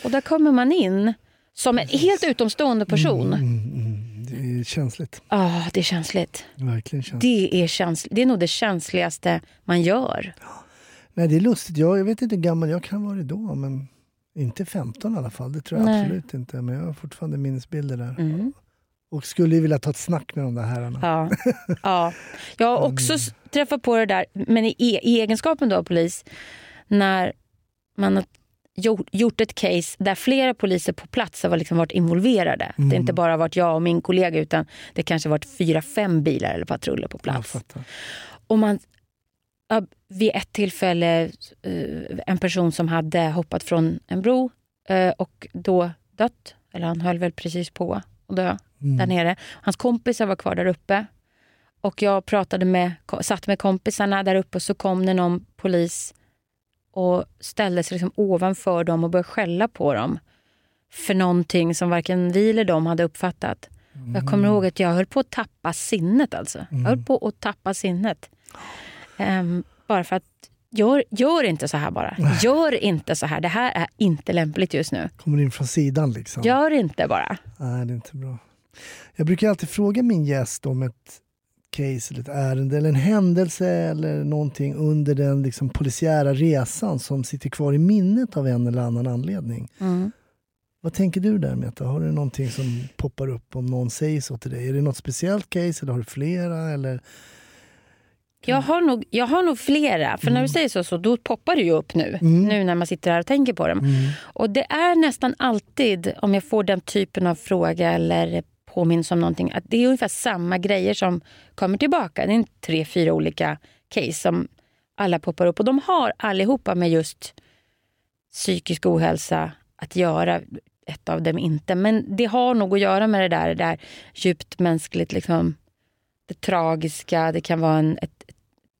Och där kommer man in som en helt utomstående person. Ja, Mm, mm, det är känsligt. det är känsligt. Verkligen känsligt. Det är, käns- det är nog det känsligaste man gör. Nej, det är lustigt. Jag, jag vet inte hur gammal jag kan vara då, men inte 15 i alla fall. Det tror jag Nej. absolut inte. Men jag har fortfarande minnesbilder där. Mm. Och skulle ju vilja ta ett snack med de där herrarna. Ja. ja. Jag har också s- träffat på det där, men i, e- i egenskapen då av polis, när man har gjort, ett case där flera poliser på plats har liksom varit involverade. Det har inte bara varit jag och min kollega utan det kanske varit fyra, fem bilar eller patruller på plats. Och man, vid ett tillfälle eh, en person som hade hoppat från en bro eh, och då dött, eller han höll väl precis på att dö Mm. där nere. Hans kompisar var kvar där uppe. Och jag pratade med, satt med kompisarna där uppe och så kom det någon polis och ställde sig liksom ovanför dem och började skälla på dem för någonting som varken vi eller de hade uppfattat. Jag kommer ihåg att jag höll på att tappa sinnet. alltså. Jag höll på att tappa sinnet. Ehm, bara för att, gör, gör inte så här bara. Gör inte så här. Det här är inte lämpligt just nu. Kommer in från sidan liksom. Gör inte bara. Nej, det är inte bra. Jag brukar alltid fråga min gäst om ett case eller ett ärende eller en händelse eller någonting under den liksom polisiära resan som sitter kvar i minnet av en eller annan anledning. Mm. Vad tänker du där Meta? Har du någonting som poppar upp om någon säger så till dig? Är det något speciellt case eller har du flera? Eller? Jag har, nog, jag har nog flera. För när du säger så, så då poppar det ju upp nu. Nu när man sitter här och tänker på dem. Och det är nästan alltid, om jag får den typen av fråga eller påminns om någonting, att det är ungefär samma grejer som kommer tillbaka. Det är tre, fyra olika case som alla poppar upp. Och de har allihopa med just psykisk ohälsa att göra. ett av dem inte. Men det har nog att göra med det där, det där djupt mänskligt, liksom, det tragiska. Det kan vara en, ett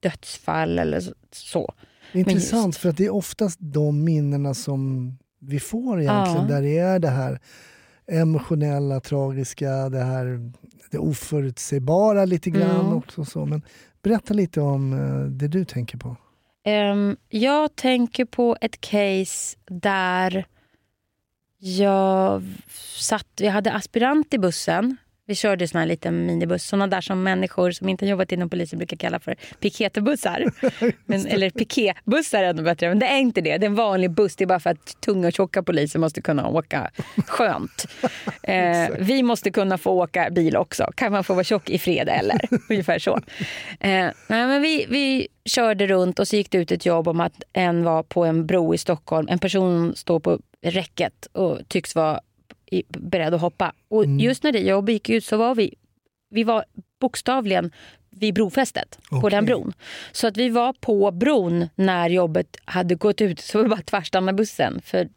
dödsfall eller så-. Intressant, för att det är oftast de minnena som vi får egentligen, Ja. där det är det här emotionella, tragiska, det här det oförutsägbara lite grann Mm. också. Så. Men berätta lite om eh, det du tänker på. Ehm, jag tänker på ett case där jag satt, vi hade aspirant i bussen. Vi körde såna här liten minibuss, såna där som människor som inte jobbat inom polisen brukar kalla för piketbussar. (laughs) Men, eller piketbussar är ännu bättre, men det är inte det. Det är en vanlig buss, det är bara för att tunga och tjocka poliser måste kunna åka skönt. (laughs) Eh, vi måste kunna få åka bil också. Kan man få vara tjock i fred eller? (laughs) Ungefär så. Eh, men vi, vi körde runt och så gick det ut ett jobb om att en var på en bro i Stockholm. En person står på räcket och tycks vara beredd att hoppa. Och just när det jobbet gick ut så var vi, vi var bokstavligen vid brofästet på Okej. den bron. Så att vi var på bron när jobbet hade gått ut. Så vi bara tvärstanna bussen. För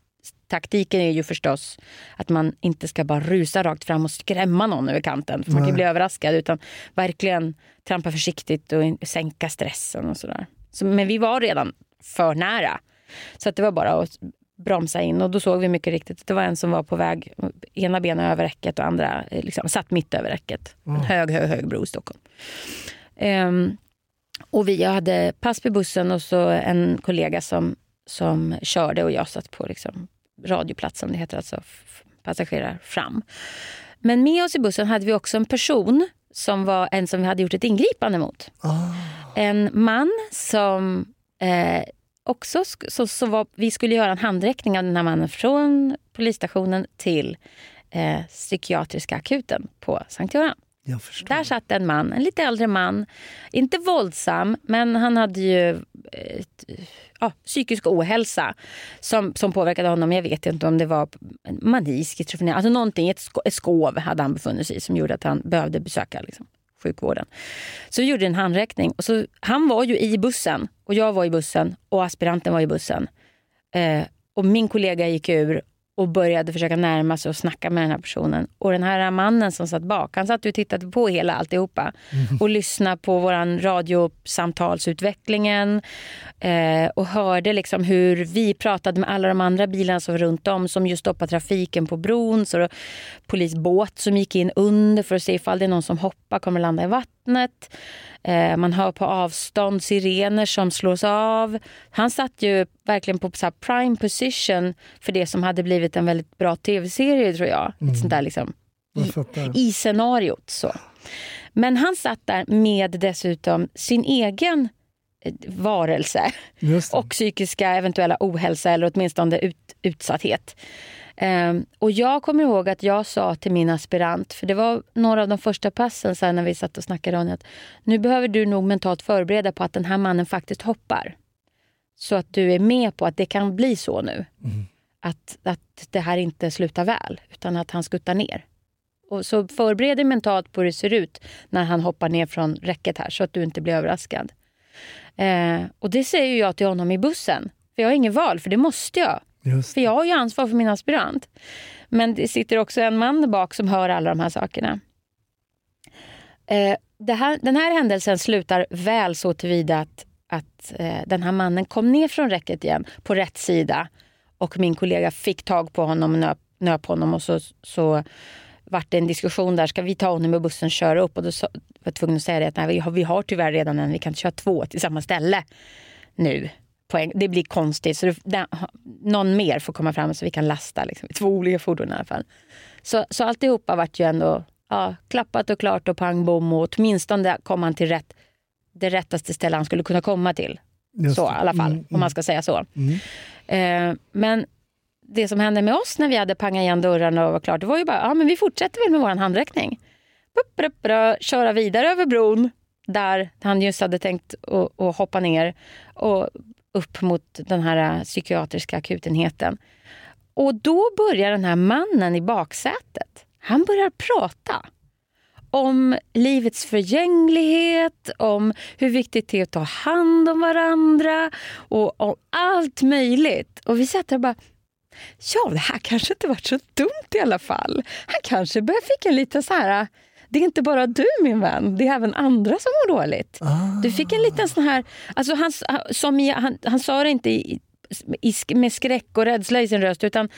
taktiken är ju förstås att man inte ska bara rusa rakt fram och skrämma någon över kanten. För man kan bli överraskad. Utan verkligen trampa försiktigt och sänka stressen och sådär. Så, men vi var redan för nära. Så att det var bara att bromsa in och då såg vi mycket riktigt att det var en som var på väg, ena benet över räcket och andra eh, liksom, satt mitt över räcket. En hög, hög, hög bro i Stockholm. Ehm, och vi hade pass på bussen och så en kollega som, som körde och jag satt på liksom, radioplats som det heter, alltså f- passagerar fram. Men med oss i bussen hade vi också en person som var en som vi hade gjort ett ingripande mot. Ah, En man som eh, också så, så var, vi skulle göra en handräckning av den här mannen från polisstationen till eh, psykiatriska akuten på Sankt Göran. jag förstår. Där satt en man, en lite äldre man. Inte våldsam, men han hade ju eh, ja, psykisk ohälsa som, som påverkade honom. Jag vet inte om det var mani, schizofreni, alltså någonting, ett, sko- ett skov hade han befunnit sig i som gjorde att han behövde besöka liksom, sjukvården. Så vi gjorde en handräckning. Och så, han var ju i bussen och jag var i bussen och aspiranten var i bussen. Eh, och min kollega gick ur och började försöka närma sig och snacka med den här personen. Och den här mannen som satt bak, han satt och tittade på hela alltihopa. Och lyssnade på våran radiosamtalsutvecklingen. Eh, och hörde liksom hur vi pratade med alla de andra bilarna som var runt om. Som just stoppade trafiken på bron. Så polisbåt som gick in under för att se ifall det är någon som hoppar kommer landa i vattnet. Eh, man hör på avstånd sirener som slås av. Han satt ju verkligen på så prime position för det som hade blivit en väldigt bra tv-serie tror jag. Ett sånt där liksom, fattar. i scenariot. Så. Men han satt där med dessutom sin egen eh, varelse och psykiska eventuella ohälsa eller åtminstone ut, utsatthet. Ehm, och jag kommer ihåg att jag sa till min aspirant, för det var några av de första passen sen när vi satt och snackade om det, att nu behöver du nog mentalt förbereda på att den här mannen faktiskt hoppar. Så att du är med på att det kan bli så nu. Att, att det här inte slutar väl, utan att han skuttar ner. Och så förbered dig mentalt på hur det ser ut när han hoppar ner från räcket här, så att du inte blir överraskad. Eh, och det säger jag till honom i bussen. För jag har inget val, för det måste jag. Just För jag har ju ansvar för min aspirant. Men det sitter också en man där bak som hör alla de här sakerna. Eh, det här, den här händelsen slutar väl så tillvida att, att eh, den här mannen kom ner från räcket igen på rätt sida. Och min kollega fick tag på honom och nöp, nöp honom och så, så vart det en diskussion där. Ska vi ta honom med bussen och köra upp? Och då sa, var jag tvungen att säga det att nej, vi, har, vi har tyvärr redan en, vi kan inte köra två till samma ställe nu. En, det blir konstigt. Så det, någon mer får komma fram så vi kan lasta. Liksom, två olika fordon i alla fall. Så, så alltihopa vart ju ändå ja, klappat och klart och pang bom. Och åtminstone kom han till rätt, det rättaste ställe han skulle kunna komma till. Just så i alla fall, Mm, om man ska säga så. Mm. Eh, men det som hände med oss när vi hade pangat igen dörrarna och var klart, det var ju bara, ja men vi fortsätter väl med vår handräckning. Bup, bup, bup, köra vidare över bron där han just hade tänkt att hoppa ner och upp mot den här äh, psykiatriska akutenheten. Och då börjar den här mannen i baksätet, han börjar prata om livets förgänglighet, om hur viktigt det är att ta hand om varandra och om allt möjligt. Och vi satt där och bara, ja, det här kanske inte varit så dumt i alla fall. Han kanske fick en liten så här, äh, det är inte bara du min vän, det är även andra som mår dåligt. Ah. Du fick en liten sån här, alltså han, som i, han, han sa det inte i, i, med skräck och rädsla i sin röst utan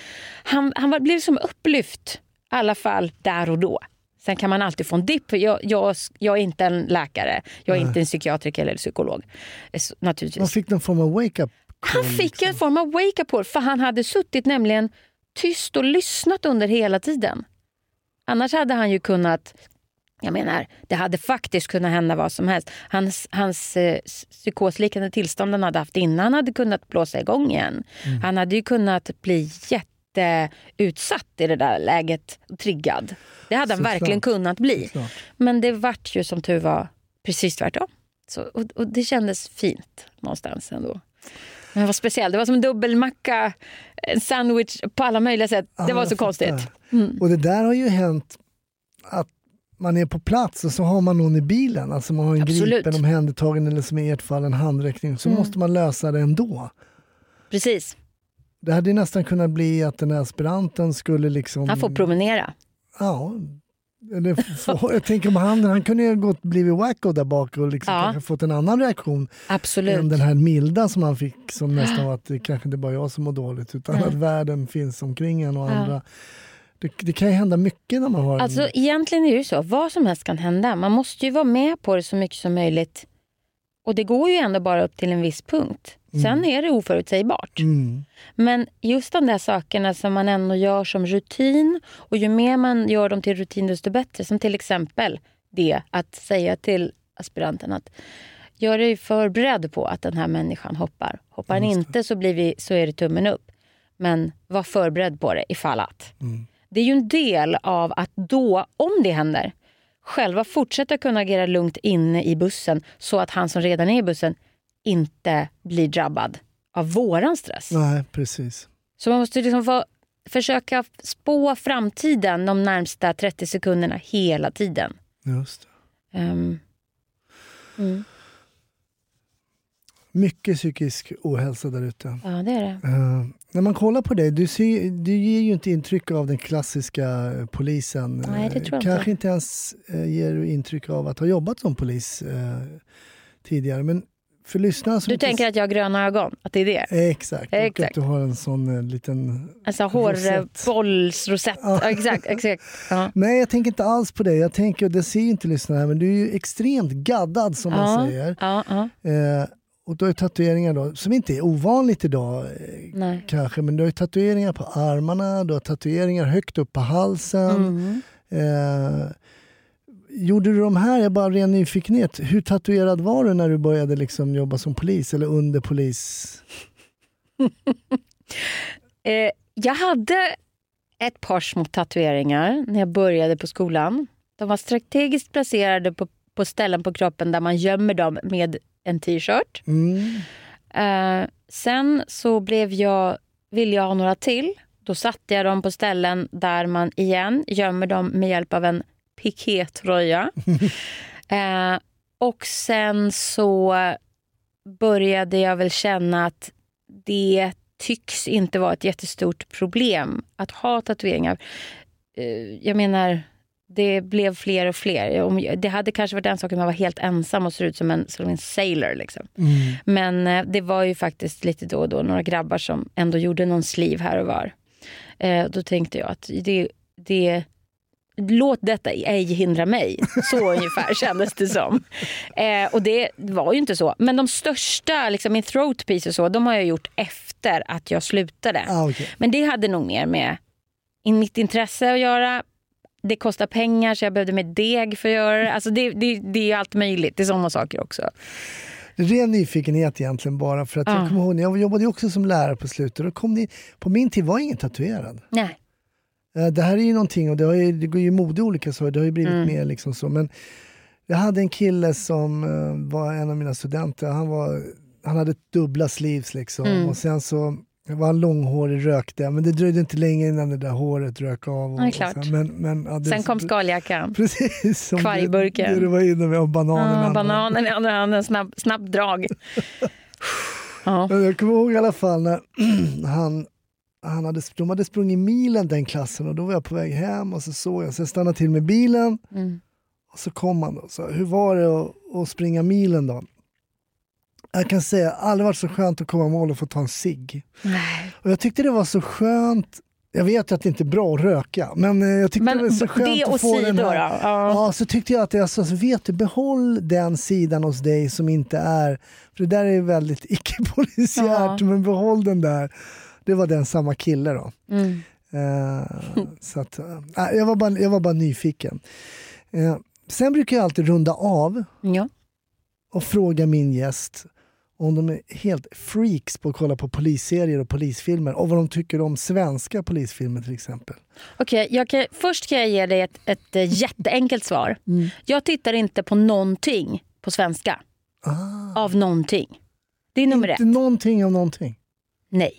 han, han var, blev som upplyft, i alla fall där och då. Sen kan man alltid få en dipp. Jag, jag, jag är inte en läkare, jag är inte en psykiatriker eller psykolog. Så, Naturligtvis. Man fick någon form av wake-up Han fick liksom. en form av wake-up call för han hade suttit nämligen tyst och lyssnat under hela tiden. Annars hade han ju kunnat, jag menar, det hade faktiskt kunnat hända vad som helst. Hans, hans eh, psykosliknande tillstånd han hade haft innan hade kunnat blåsa igång igen. Mm. Han hade ju kunnat bli jätteutsatt i det där läget, triggad. Det hade han Såklart. verkligen kunnat bli. Men det vart ju som tur var precis tvärtom. Så, och, och det kändes fint någonstans ändå. Men det var speciellt. Det var som en dubbelmacka, en sandwich på alla möjliga sätt. Det var så konstigt. Mm. Och det där har ju hänt att man är på plats och så har man någon i bilen, alltså man har en Absolut. gripen, omhändertagen eller som i ert fall en handräckning, så Mm. måste man lösa det ändå. Precis. Det hade nästan kunnat bli att den här aspiranten skulle liksom... Han får promenera. Ja. Eller få, (laughs) jag tänker om han, han kunde ju gått blivit wacko där bak och liksom Ja. kanske fått en annan reaktion Absolut. än den här milda som han fick som nästan var att det kanske inte bara jag som mår dåligt utan Nej. att världen finns omkring en och Ja. andra. Det, det kan ju hända mycket när man har Alltså en... egentligen är det ju så. Vad som helst kan hända. Man måste ju vara med på det så mycket som möjligt. Och det går ju ändå bara upp till en viss punkt. Sen är det oförutsägbart. Mm. Men just de där sakerna som man ändå gör som rutin och ju mer man gör dem till rutin desto bättre. Som till exempel det att säga till aspiranten att gör dig förberedd på att den här människan hoppar. Hoppar han inte så, blir vi, så är det tummen upp. Men var förberedd på det ifall att. Det är ju en del av att då, om det händer, själva fortsätta kunna agera lugnt inne i bussen så att han som redan är i bussen inte blir drabbad av våran stress. Nej, precis. Så man måste liksom få, försöka spå framtiden de närmsta 30 sekunderna hela tiden. Just det. Ehm, mm, Mycket psykisk ohälsa där ute. ja, det är det. Eh, när man kollar på dig, du, ser, du ger ju inte intryck av den klassiska eh, polisen. Nej, det Eh, tror jag Kanske inte. inte ens uh, ger du intryck av att ha jobbat som polis eh, tidigare. Men för lyssnarna som Du tänker att jag har gröna ögon? Att det är det? Eh, Exakt, och Exakt. att du har en sån eh, liten... Alltså Rosett. hårbollsrosett. Ja. exakt, exakt. Ja. Nej, jag tänker inte alls på det. Jag tänker, och det ser ju inte lyssnarna här, men du är ju extremt gaddad som man Ja, säger. ja, ja. Eh, och du har tatueringar då, som inte är ovanligt idag eh, Nej. kanske, men du har tatueringar på armarna, du har tatueringar högt upp på halsen. Mm. Eh, gjorde du de här, jag bara ren nyfikenhet, hur tatuerad var du när du började liksom jobba som polis eller under polis? (laughs) Eh, jag hade ett par små tatueringar när jag började på skolan. De var strategiskt placerade på, på ställen på kroppen där man gömmer dem med en t-shirt. Mm. Eh, sen så blev jag, ville jag ha några till. Då satte jag dem på ställen där man igen gömmer dem med hjälp av en pikétröja. (laughs) eh, och sen så började jag väl känna att det tycks inte vara ett jättestort problem att ha tatueringar. Eh, jag menar, det blev fler och fler. Det hade kanske varit en sak om jag var helt ensam och såg ut som en, som en sailor. Liksom. Mm. Men eh, det var ju faktiskt lite då och då några grabbar som ändå gjorde någon sliv här och var. Eh, då tänkte jag att det, det, låt detta ej hindra mig. Så (laughs) ungefär kändes det som. Eh, och det var ju inte så. Men de största, liksom min throat piece och så, de har jag gjort efter att jag slutade. Ah, okay. Men det hade nog mer med mitt intresse att göra. Det kostar pengar så jag behövde med deg för att göra det. Alltså det, det, det är allt möjligt. Det är sådana saker också. Ren nyfikenhet egentligen bara, för att Ja. jag kommer ihåg, jag jobbade också som lärare på slutet, och kom ni, på min tid var ingen tatuerad. Nej. Eh, Det här är ju någonting, och det, har ju, det går ju i mode olika saker, det har ju blivit Mm. mer liksom så. Men jag hade en kille som eh, var en av mina studenter, han, var, han hade dubbla sleeves liksom. Mm. Och sen så var han långhårig, rökte, men det dröjde inte länge innan det där håret rök av. Och, Ja, och klart. sen, men, men, ja, det, Sen kom skaljackan. (laughs) Precis, som Kvargburken. Det, det du var inne med, och bananen. Ja, bananen i andra handen, snabb, snabbt drag. (laughs) Ja. Men Jag kommer ihåg i alla fall när (clears throat) han han hade, de hade sprungit milen den klassen och då var jag på väg hem och så såg jag, så jag stannade till med bilen Mm. och så kom han och sa, hur var det att, att springa milen då? Jag kan säga, aldrig varit så skönt att komma i mål och få ta en cigg. Och jag tyckte det var så skönt, jag vet att det inte är bra att röka, men eh, jag tyckte Men det var så skönt att få den här, då? Ja. Ja, så tyckte jag att jag sa, så vet du, behåll den sidan hos dig som inte är, för det där är väldigt (laughs) icke-polisiärt, Ja. men behåll den där. Det var den samma kille då. Mm. Eh, så att, eh, jag, var bara, jag var bara nyfiken. Eh, sen brukar jag alltid runda av Ja. och fråga min gäst om de är helt freaks på att kolla på polisserier och polisfilmer och vad de tycker om svenska polisfilmer till exempel. Okej, kan, först kan jag ge dig ett, ett eh, jätteenkelt svar. Mm. Jag tittar inte på någonting på svenska. Ah, Av någonting. Det är nummer inte ett. någonting om någonting. Nej.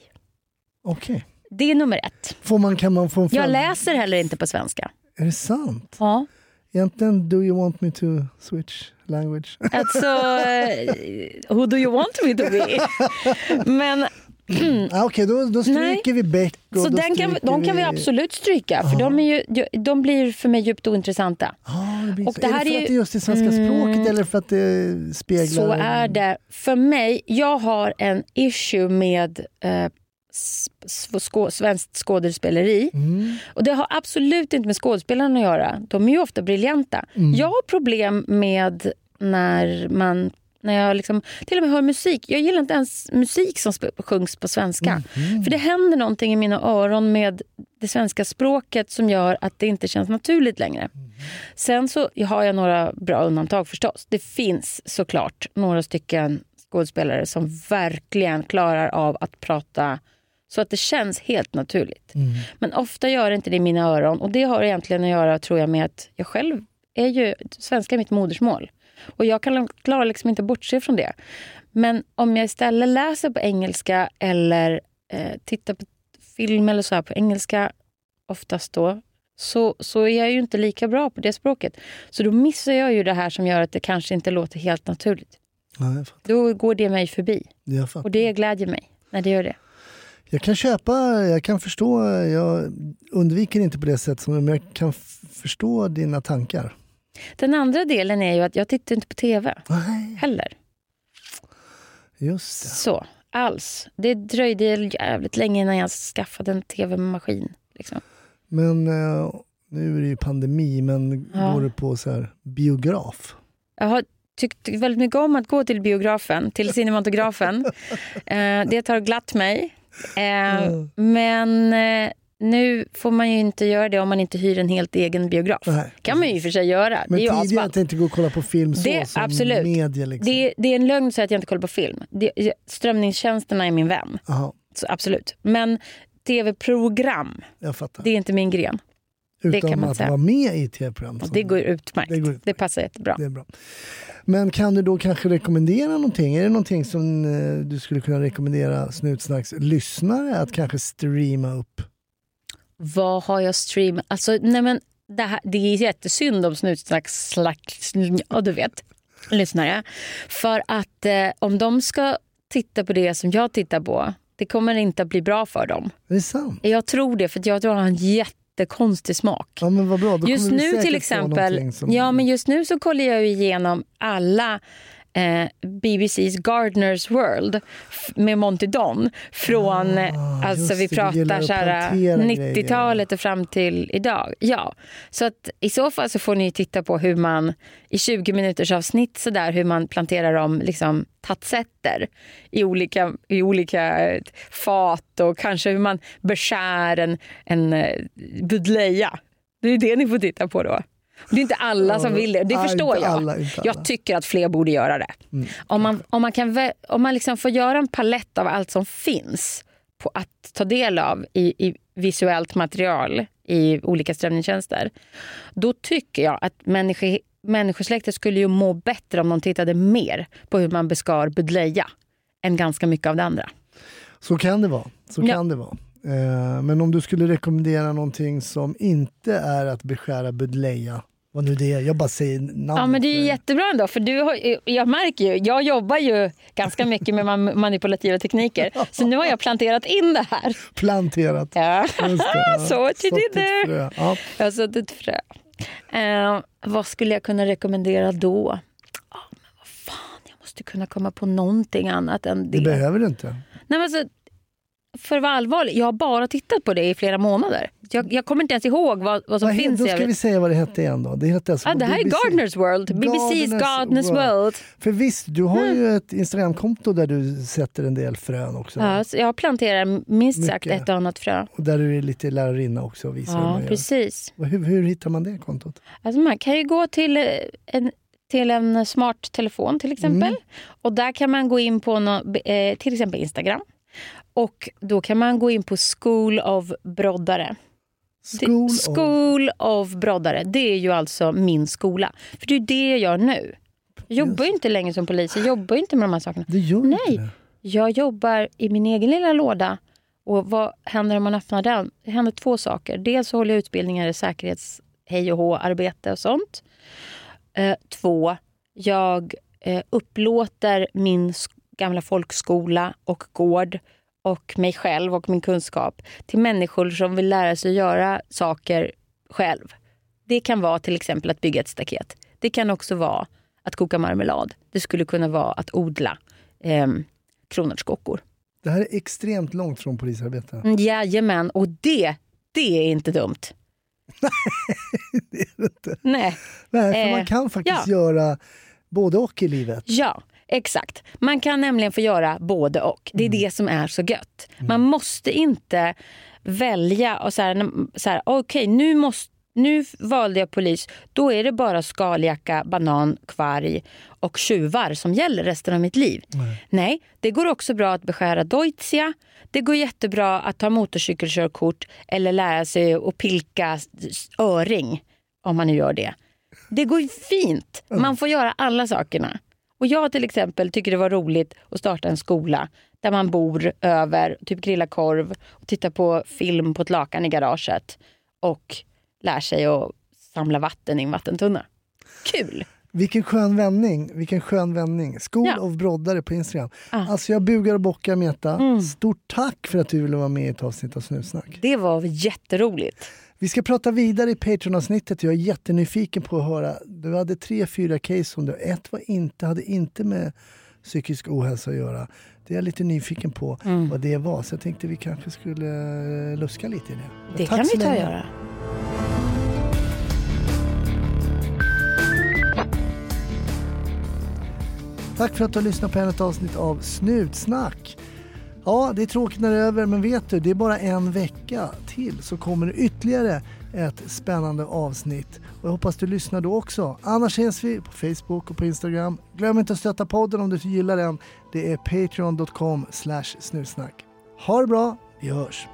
Okej. Det är nummer ett. Får man, kan man få en Jag fram- läser heller inte på svenska. Är det sant? Ja. Egentligen, do you want me to switch language? Alltså, who do you want me to be? (laughs) Men ah, Okej, då, då stryker vi Beck. så då den kan, de kan vi absolut stryka för de, är ju, de blir för mig djupt ointressanta. Ah, det blir Och så. det är här det för är att ju- det är just det svenska språket eller för att det speglar... Så är det. För mig, jag har en issue med eh, skå, svenskt skådespeleri. Mm. Och det har absolut inte med skådespelarna att göra. De är ju ofta briljanta. Mm. Jag har problem med när man när jag liksom, till och med hör musik. Jag gillar inte ens musik som sjungs på svenska. Mhm. För det händer någonting i mina öron med det svenska språket som gör att det inte känns naturligt längre. Sen så har jag några bra undantag förstås. Det finns såklart några stycken skådespelare som verkligen klarar av att prata så att det känns helt naturligt. Mm. Men ofta gör det inte det i mina öron och det har egentligen att göra tror jag med att jag själv är ju, svenska är mitt modersmål. Och jag kan, klarar liksom inte bortse från det. Men om jag istället läser på engelska eller eh, tittar på film eller så här på engelska oftast då så, så är jag ju inte lika bra på det språket. Så då missar jag ju det här som gör att det kanske inte låter helt naturligt. Ja. Då går det mig förbi. Och det glädjer mig när det gör det. Jag kan köpa, jag kan förstå, jag undviker inte på det sättet, som- men jag kan förstå dina tankar. Den andra delen är ju att jag tittar inte på tv Nej, heller. just det. Så, alls. Det dröjde jävligt länge innan jag skaffade en tv-maskin. Liksom. Men eh, nu är det ju pandemi, men Ja. går du på så här biograf? Jag har tyckt väldigt mycket om att gå till biografen, till (laughs) cinematografen. eh, det har glatt mig. Eh, Mm. Men eh, nu får man ju inte göra det om man inte hyr en helt egen biograf. Nej, kan man ju i och för sig göra. Men det är tidigare asballt. tänkte gå och kolla på film så Det- som absolut. media. Liksom. Det, det är en lögn att säga att jag inte kollar på film. Det, strömningstjänsterna är min vän. Aha, Så absolut. Men tv-program, det är inte min gren. Det Utan att säga. vara med i tv-program. Det går utmärkt. Det Det, går utmärkt. passar jättebra. Det är bra. Men kan du då kanske rekommendera någonting? Är det någonting som eh, du skulle kunna rekommendera Snutsnacks lyssnare att kanske streama upp? Vad har jag streamat? Alltså, nej men, det, här, det är jättesynd om snutsnacks slags, ja du vet, lyssnare. För att eh, om de ska titta på det som jag tittar på, det kommer inte att bli bra för dem. Är det sant? Jag tror det, för jag tror att jag har en jättekonstig smak. Ja men vad bra, då Just nu till exempel, ja men just nu så kollar jag ju igenom alla eh, BBC's Gardeners World med Monty Don. Från, Ah, alltså vi det, pratar att så här, plantera 90-talet och fram till idag. Ja, så att i så fall så får ni titta på hur man i 20 minuters avsnitt så där, hur man planterar om liksom tatsetter i olika, i olika eh, fat och kanske hur man beskär en, en eh, budleja. Det är det ni får titta på då. Det är inte alla som vill det, det Nej, förstår jag. alla, inte alla. Jag tycker att fler borde göra det. Mm. Om man, om man, kan, om man liksom får göra en palett av allt som finns på att ta del av i, i visuellt material i olika strömningstjänster. Då tycker jag att människo, människosläktet skulle ju må bättre om de tittade mer på hur man beskar budleja än ganska mycket av det andra. Så kan det vara. Så Ja. kan det vara. Eh, men om du skulle rekommendera någonting som inte är att beskära budleja, Vad nu det är, jag bara säger namnet. Ja, men det är jättebra ändå. För du har, jag märker ju, jag jobbar ju ganska mycket med man- manipulativa tekniker. Så nu har jag planterat in det här. (laughs) Planterat. Ja. Det. (laughs) Så there. frö. Ja. Jag har sått ett frö. Eh, vad skulle jag kunna rekommendera då? Ja, men vad fan, jag måste kunna komma på någonting annat än det. Det behöver du inte. Nej, men alltså, för att vara allvarlig, jag har bara tittat på det i flera måmånader. Jag, jag kommer inte ens ihåg vad, vad som Vad finns då ska vi säga vad det hette igen då. Det, hette alltså på det här är BBC. Gardner's World. BBC's Gardner's World. För visst, du har ju ett Instagramkonto där du sätter en del frön också. Ja, jag planterar minst sagt Mycket. ett och annat frö. Och där du är lite lärarinna också och visar hur Ja, gör. precis. Hur, hur hittar man det kontot? Alltså man kan ju gå till eh, en, till en smart telefon till exempel. Mm. Och där kan man gå in på nå, eh, till exempel Instagram. Och då kan man gå in på School of Broddare. Det- School of... School of Broddare. Det är ju alltså min skola. För det är det jag gör nu. Jag jobbar ju inte längre som polis. Jag jobbar inte med de här sakerna. Det gör Nej. inte. Jag jobbar i min egen lilla låda. Och vad händer om man öppnar den? Det händer två saker. Dels så håller jag utbildningar i säkerhets hej och hå arbete och sånt. Eh, två, jag eh, upplåter min gamla folkskola och gård och mig själv och min kunskap till människor som vill lära sig göra saker själv. Det kan vara till exempel att bygga ett staket. Det kan också vara att koka marmelad. Det skulle kunna vara att odla eh, kronärtskockor. Det här är extremt långt från polisarbete. Mm, Jajamän, och det, det är inte dumt. (laughs) Nej, Nej, för Eh, man kan faktiskt ja. göra både och i livet. ja, exakt. Man kan nämligen få göra både och. Det är det som är så gött. Man måste inte välja och så här, så här okej nu måste nu valde jag polis, då är det bara skaljacka, banan, kvarg och tjuvar som gäller resten av mitt liv. Nej, det går också bra att beskära deutzia. Det går jättebra att ta motorcykelkörkort eller lära sig att pilka öring om man nu gör det. Det går fint. Man får göra alla sakerna. Och jag till exempel tycker det var roligt att starta en skola där man bor över, typ grilla korv och titta på film på ett lakan i garaget och lär sig att samla vatten i en vattentunna. Kul! Vilken skön vändning. Vilken skön vändning. School Ja. of Broddare på Instagram. Ah. Alltså jag bugar och bockar Meta. Mm. Stort tack för att du ville vara med i ett avsnitt av Snutsnack. Det var jätteroligt. Vi ska prata vidare i Patreon-avsnittet. Jag är jättenyfiken på att höra. Du hade tre, fyra case som du. Ett var inte, hade inte med psykisk ohälsa att göra. Det är jag lite nyfiken på Mm. vad det var. Så jag tänkte vi kanske skulle eh, luska lite i det. Det Tack kan vi ta och göra. Tack för att du har lyssnat på ännu ett avsnitt av Snutsnack. Ja, det är tråkigt när det är över, men vet du, det är bara en vecka till så kommer det ytterligare ett spännande avsnitt. Och jag hoppas du lyssnar då också. Annars ses vi på Facebook och på Instagram. Glöm inte att stötta podden om du gillar den. Det är patreon.com snusnack. Ha det bra, vi hörs!